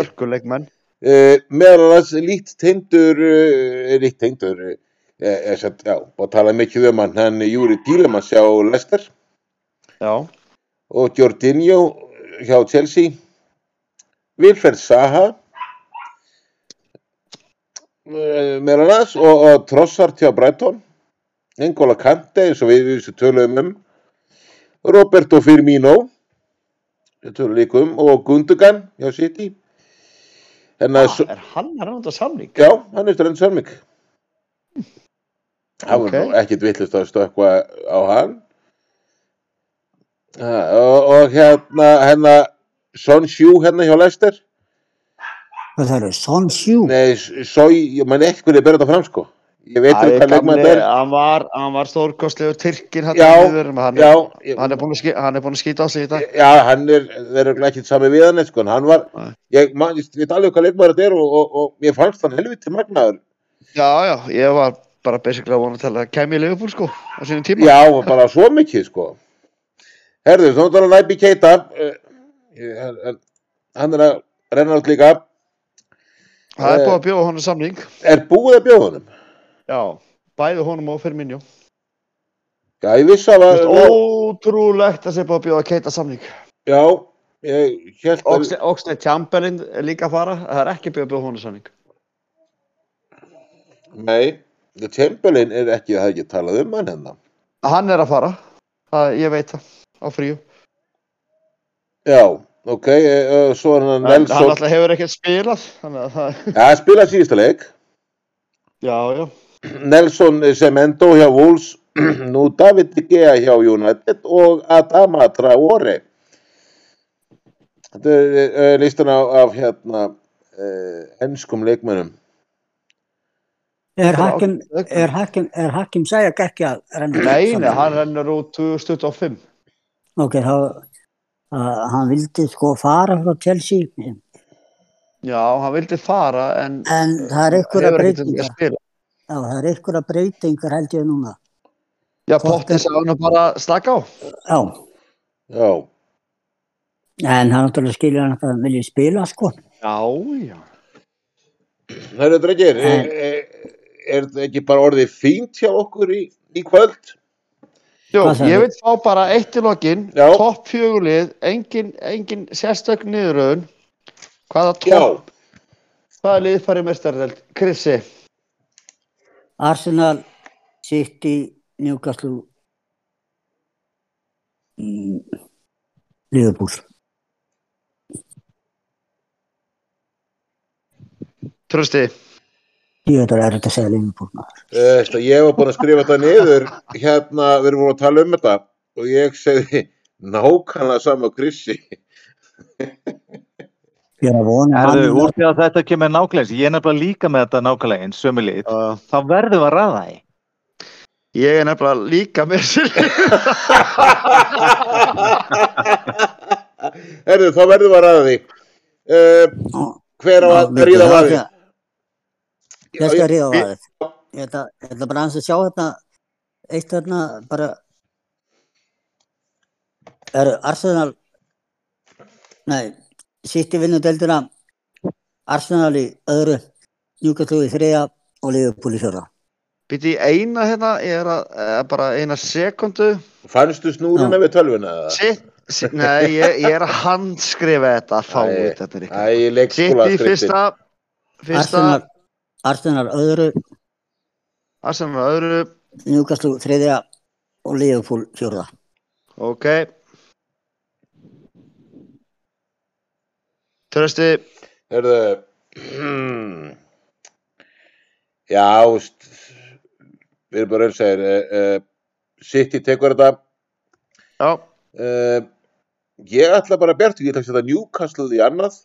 Uh, meðal annars líkt tengdur, uh, líkt tengdur, uh, er, satt, já, að tala mikið um hann, hann Júri Dílemans hjá Leicester. Já, og Jorginho hjá Chelsea, Wilfred Zaha, uh, meðal annars, og, og Trossard hjá Brighton, N'Golo Kante eins og við við töluðum um, Roberto Firmino, töluðum líka um, og Gundogan hjá City. Að, ah, er hann að rannda samning? Já, hann er strönd Sörmik. Það var Ok. nú ekkit vittlust að stökkva á hann. Ha, og, og hérna, hérna, Son Sjú hérna hjá Leicester. Hvað það eru? Son Sjú? Nei, Sói, ég man ekki hvernig ég ber þetta fram sko. Ég veit ekki hvað leikmann er. hann var, var stórkostlegur Tyrkin hann, hann, Já, er, ég, hann, er er búin að skýta á sig í dag já, hann er, þeir eru ekki sami við hann, sko, hann var, ég, man, ég veit alveg hvað leikmann þetta er og, og, og mér fannst hann helviti magnaður. Já, já, ég var bara basically að vona að kemja í Liverpool sko á sínum tíma Já, bara svo mikið, sko. Herðu, þá er það Næbi Keita, uh, hann er að renna allt líka, Það er eh, búið að bjóða honum samning er búið að bjóða honum. Já, bæði honum og Firmino Já, ég vissi að Það var, ótrúlegt að sé búið að bjóða Keita samning. Já, ég held að, Oxley Chamberlain er líka að fara. Það er ekki búið að bjóða honum samning. Nei, Chamberlain er ekki, það er ekki talað um hann hérna. Hann er að fara. Það, Ég veit það, á fríu. Já, ok, uh, svo er hann En hann Nelson, alltaf hefur ekkert spilað Þannig að það, já, hann spilaði síðasta leik, já, já Nelson Cemento hjá Wolves, nú David De Gea hjá United og Adama Traore. Þetta er uh, listan af, af hérna, uh, ennskum leikmennum. Er Hakim, er Hakim, er Hakim Sæak ekki að renna? Nei, nei, hann rennur út 2025 Ok, þá, uh, hann vildi sko fara frá Chelsea, Já, hann vildi fara en en það er einhverja hefur að Já, það er einhverja breytingar held ég núna. Já, Potti sagði hann bara slaka á Já, Já, en hann náttúrulega skilja hann að það vilja spila sko. Já, já Það eru drengir, er, En- er, er þetta ekki bara orðið fínt hjá okkur í, í kvöld? Sagði? ég vil fá bara eitt í lokin, Já. topp fjögulið, engin, engin sérstök niðuröðun. Hvaða topp, hvaða lið farið mestarðeld? Krissi, Arsenal, City, Newcastle, Liverpool. Trösti, Ég veit að það er þetta að segja Liverpool. Veist, ég var búin að skrifa þetta niður hérna, við erum búin að tala um þetta og ég segði nákvæmlega sama Krissi Ég er að vona Erðu, úr því að þetta kemur nákvæmlega eins, ég er nefnilega líka með þetta nákvæmlega eins, sömu lið, uh, þá verðum við að ræða því. ég er nefnilega líka með sér. Herðu, þá verðum við að ræða því uh, Hver á að ríða já, vaði? já. Ég skal ríða aðeins. Ég ætla bara að sjá þetta eitt þarna bara er Arsenal nei, City vinnur deildina Arsenal í öðru Newcastle í þriða og Liverpool í fjóra. Býtti eina hérna, er að, eh, bara eina sekundu. Fannstu snúruna við tölvuna? eða? Sitt, nei, ég, ég er að handskrifa þetta, fáið Æ, þetta er leikskóla Sitt í fyrsta, fyrsta, Arsenal, Arsenal öðru Arsenal öðru, Newcastle þriðja og Liverpool fjóra. ok. Trösti, Herðu. Hmm, Já, veist við erum bara segir uh, uh, City tekur þetta. Já, uh, Ég ætla bara að bertu, ég ætla að setja Newcastle í annað.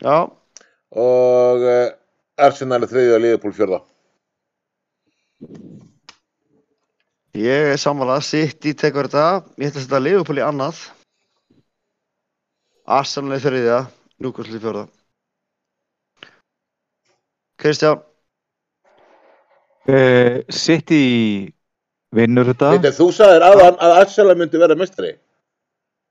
Já, og uh, Arsenal er þriðja og Liverpool fjörða ég er samanlega, sitt í tekur þetta, ég ætla að setja Liverpool í annað. Arsenal í þriðja, Newcastle í fjórða. Kristján, Uh, City vinnur þetta. Þetta þú sagðir aðan að Arsenal myndi vera mestari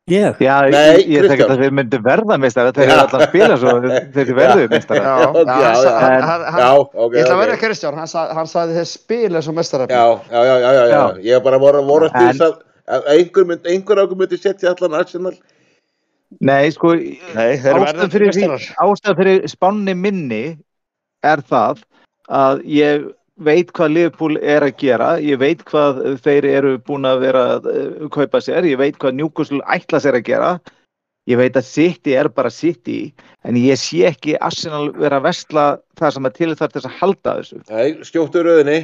Ég? Já, Nei, ég, ég þekki að þeir myndu verða meistara, þeir eru alltaf að spila svo, þeir verðu meistara. já, Já, já, Ég ætla að ok. vera Kristján, hann, sa, hann sagði þeir spila svo mestarafni. Já, já, já. Ég er bara voru, voru að En- því að einhver, ákur myndi setja allan Arsenal Nei, sko, Nei, þeir verða ástæð fyrir, fyrir spánni minni er það að ég veit hvað Liverpool er að gera, ég veit hvað þeir eru búin að vera að uh, kaupa sér, ég veit hvað Newcastle ætla sér að gera, ég veit að City er bara City, en ég sé ekki Arsenal vera að vestla það sem er til þar til þess að halda þessu. Nei, skjóttu röðinni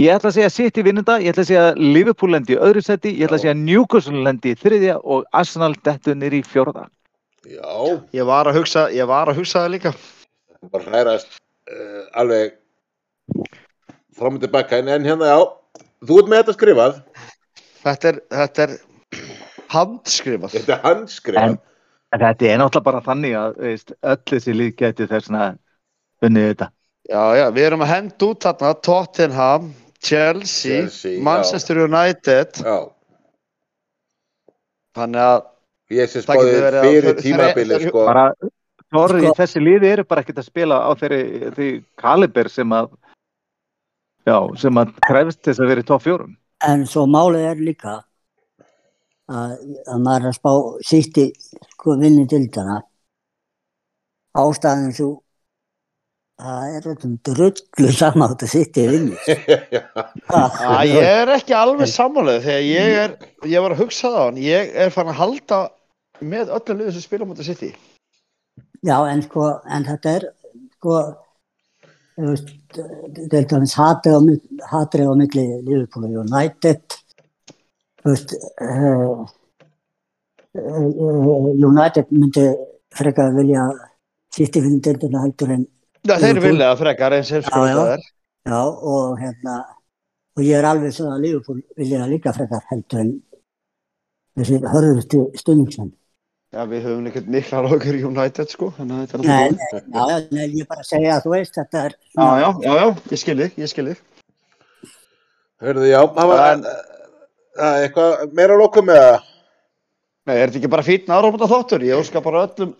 Ég ætla að segja City vinnunda, ég ætla að segja Liverpool lendi í öðru seti, ég ætla að segja Newcastle lendi í þriðja og Arsenal dettu niður í fjórða. Já, Ég var að hugsa, ég var að hugsa það líka. bara hrærast uh, alveg fram og tilbaka en, en hérna já, þú ert með þetta skrifað Þetta er, þetta er handskrifað. þetta er handskrifað En- En þetta er náttúrulega bara þannig að veist, öll þessi lið geti þessna unnið þetta. Já, já, við erum að henda út þarna Tottenham, Chelsea, Chelsea, já. Manchester United. Já, Þannig að ég sé Það spáði getur verið að- fyrir tímabili sko Bara, sorry, Sko- þessi liði eru bara ekkert að spila á þeirri því kaliber sem að já, sem að krefst þess að vera í topp fjórum. En svo málið er líka að, að maður er að spá City sko vinni dildana ástæðan svo það er þetta drullu saman átt að City vinni. Já, að ég er ekki alveg sammálega þegar ég er, ég var að hugsa það á hann, ég er fann að halda með öllum liðum sem spila mútið City. Já, en sko, en þetta er sko til dæmis hatrið á, Liverpool og United veist uh, United myndi frekar vilja City vinni dildina heldur en Já, þeir Liverpool. vilja að frekar eins og Já, já. það er. Já, og hérna, og ég er alveg svona að Liverpool vilja líka frekar heldur en þessi hörðustu stundingsmenn. Já, við höfum ekkert mikla lókur í United, sko, þannig að þetta er Nei, alltaf nei, já, já, nei, ég bara að segja að þú veist, þetta er Já, já, já, já, ég skil þig, ég skil þig. hörðu, já það var En- eitthvað meira að lokum með það Nei, er þetta ekki bara fýtna áramönda þáttur? Ég óska bara öllum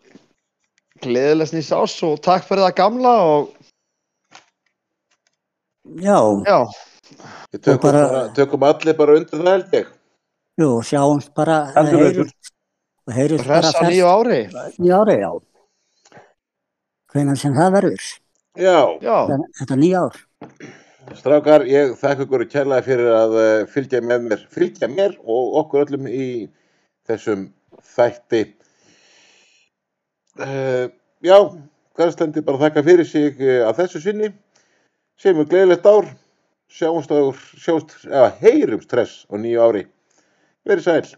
gleðilegs nýs ás og takk fyrir það gamla og Já, já, Við tökum, bara- bara, tökum allir bara undir það held ég. jú, sjáumst bara, heyrumst bara hressa nýju ári. nýja ári, já. Hvenær sem það verður, Já, Já, þetta- þetta nýja ár. strákar, ég þakka ykkur kærlega fyrir að uh, fylgja með mér, fylgja mér og okkur öllum í þessum þætti. Uh, já, Garðslendi bara þakka fyrir sig uh, að þessu sinni. Segjum við gleðilegt ár, sjáumst á, sjáumst, eða heyrumst stress á nýju ári. Verið sæl.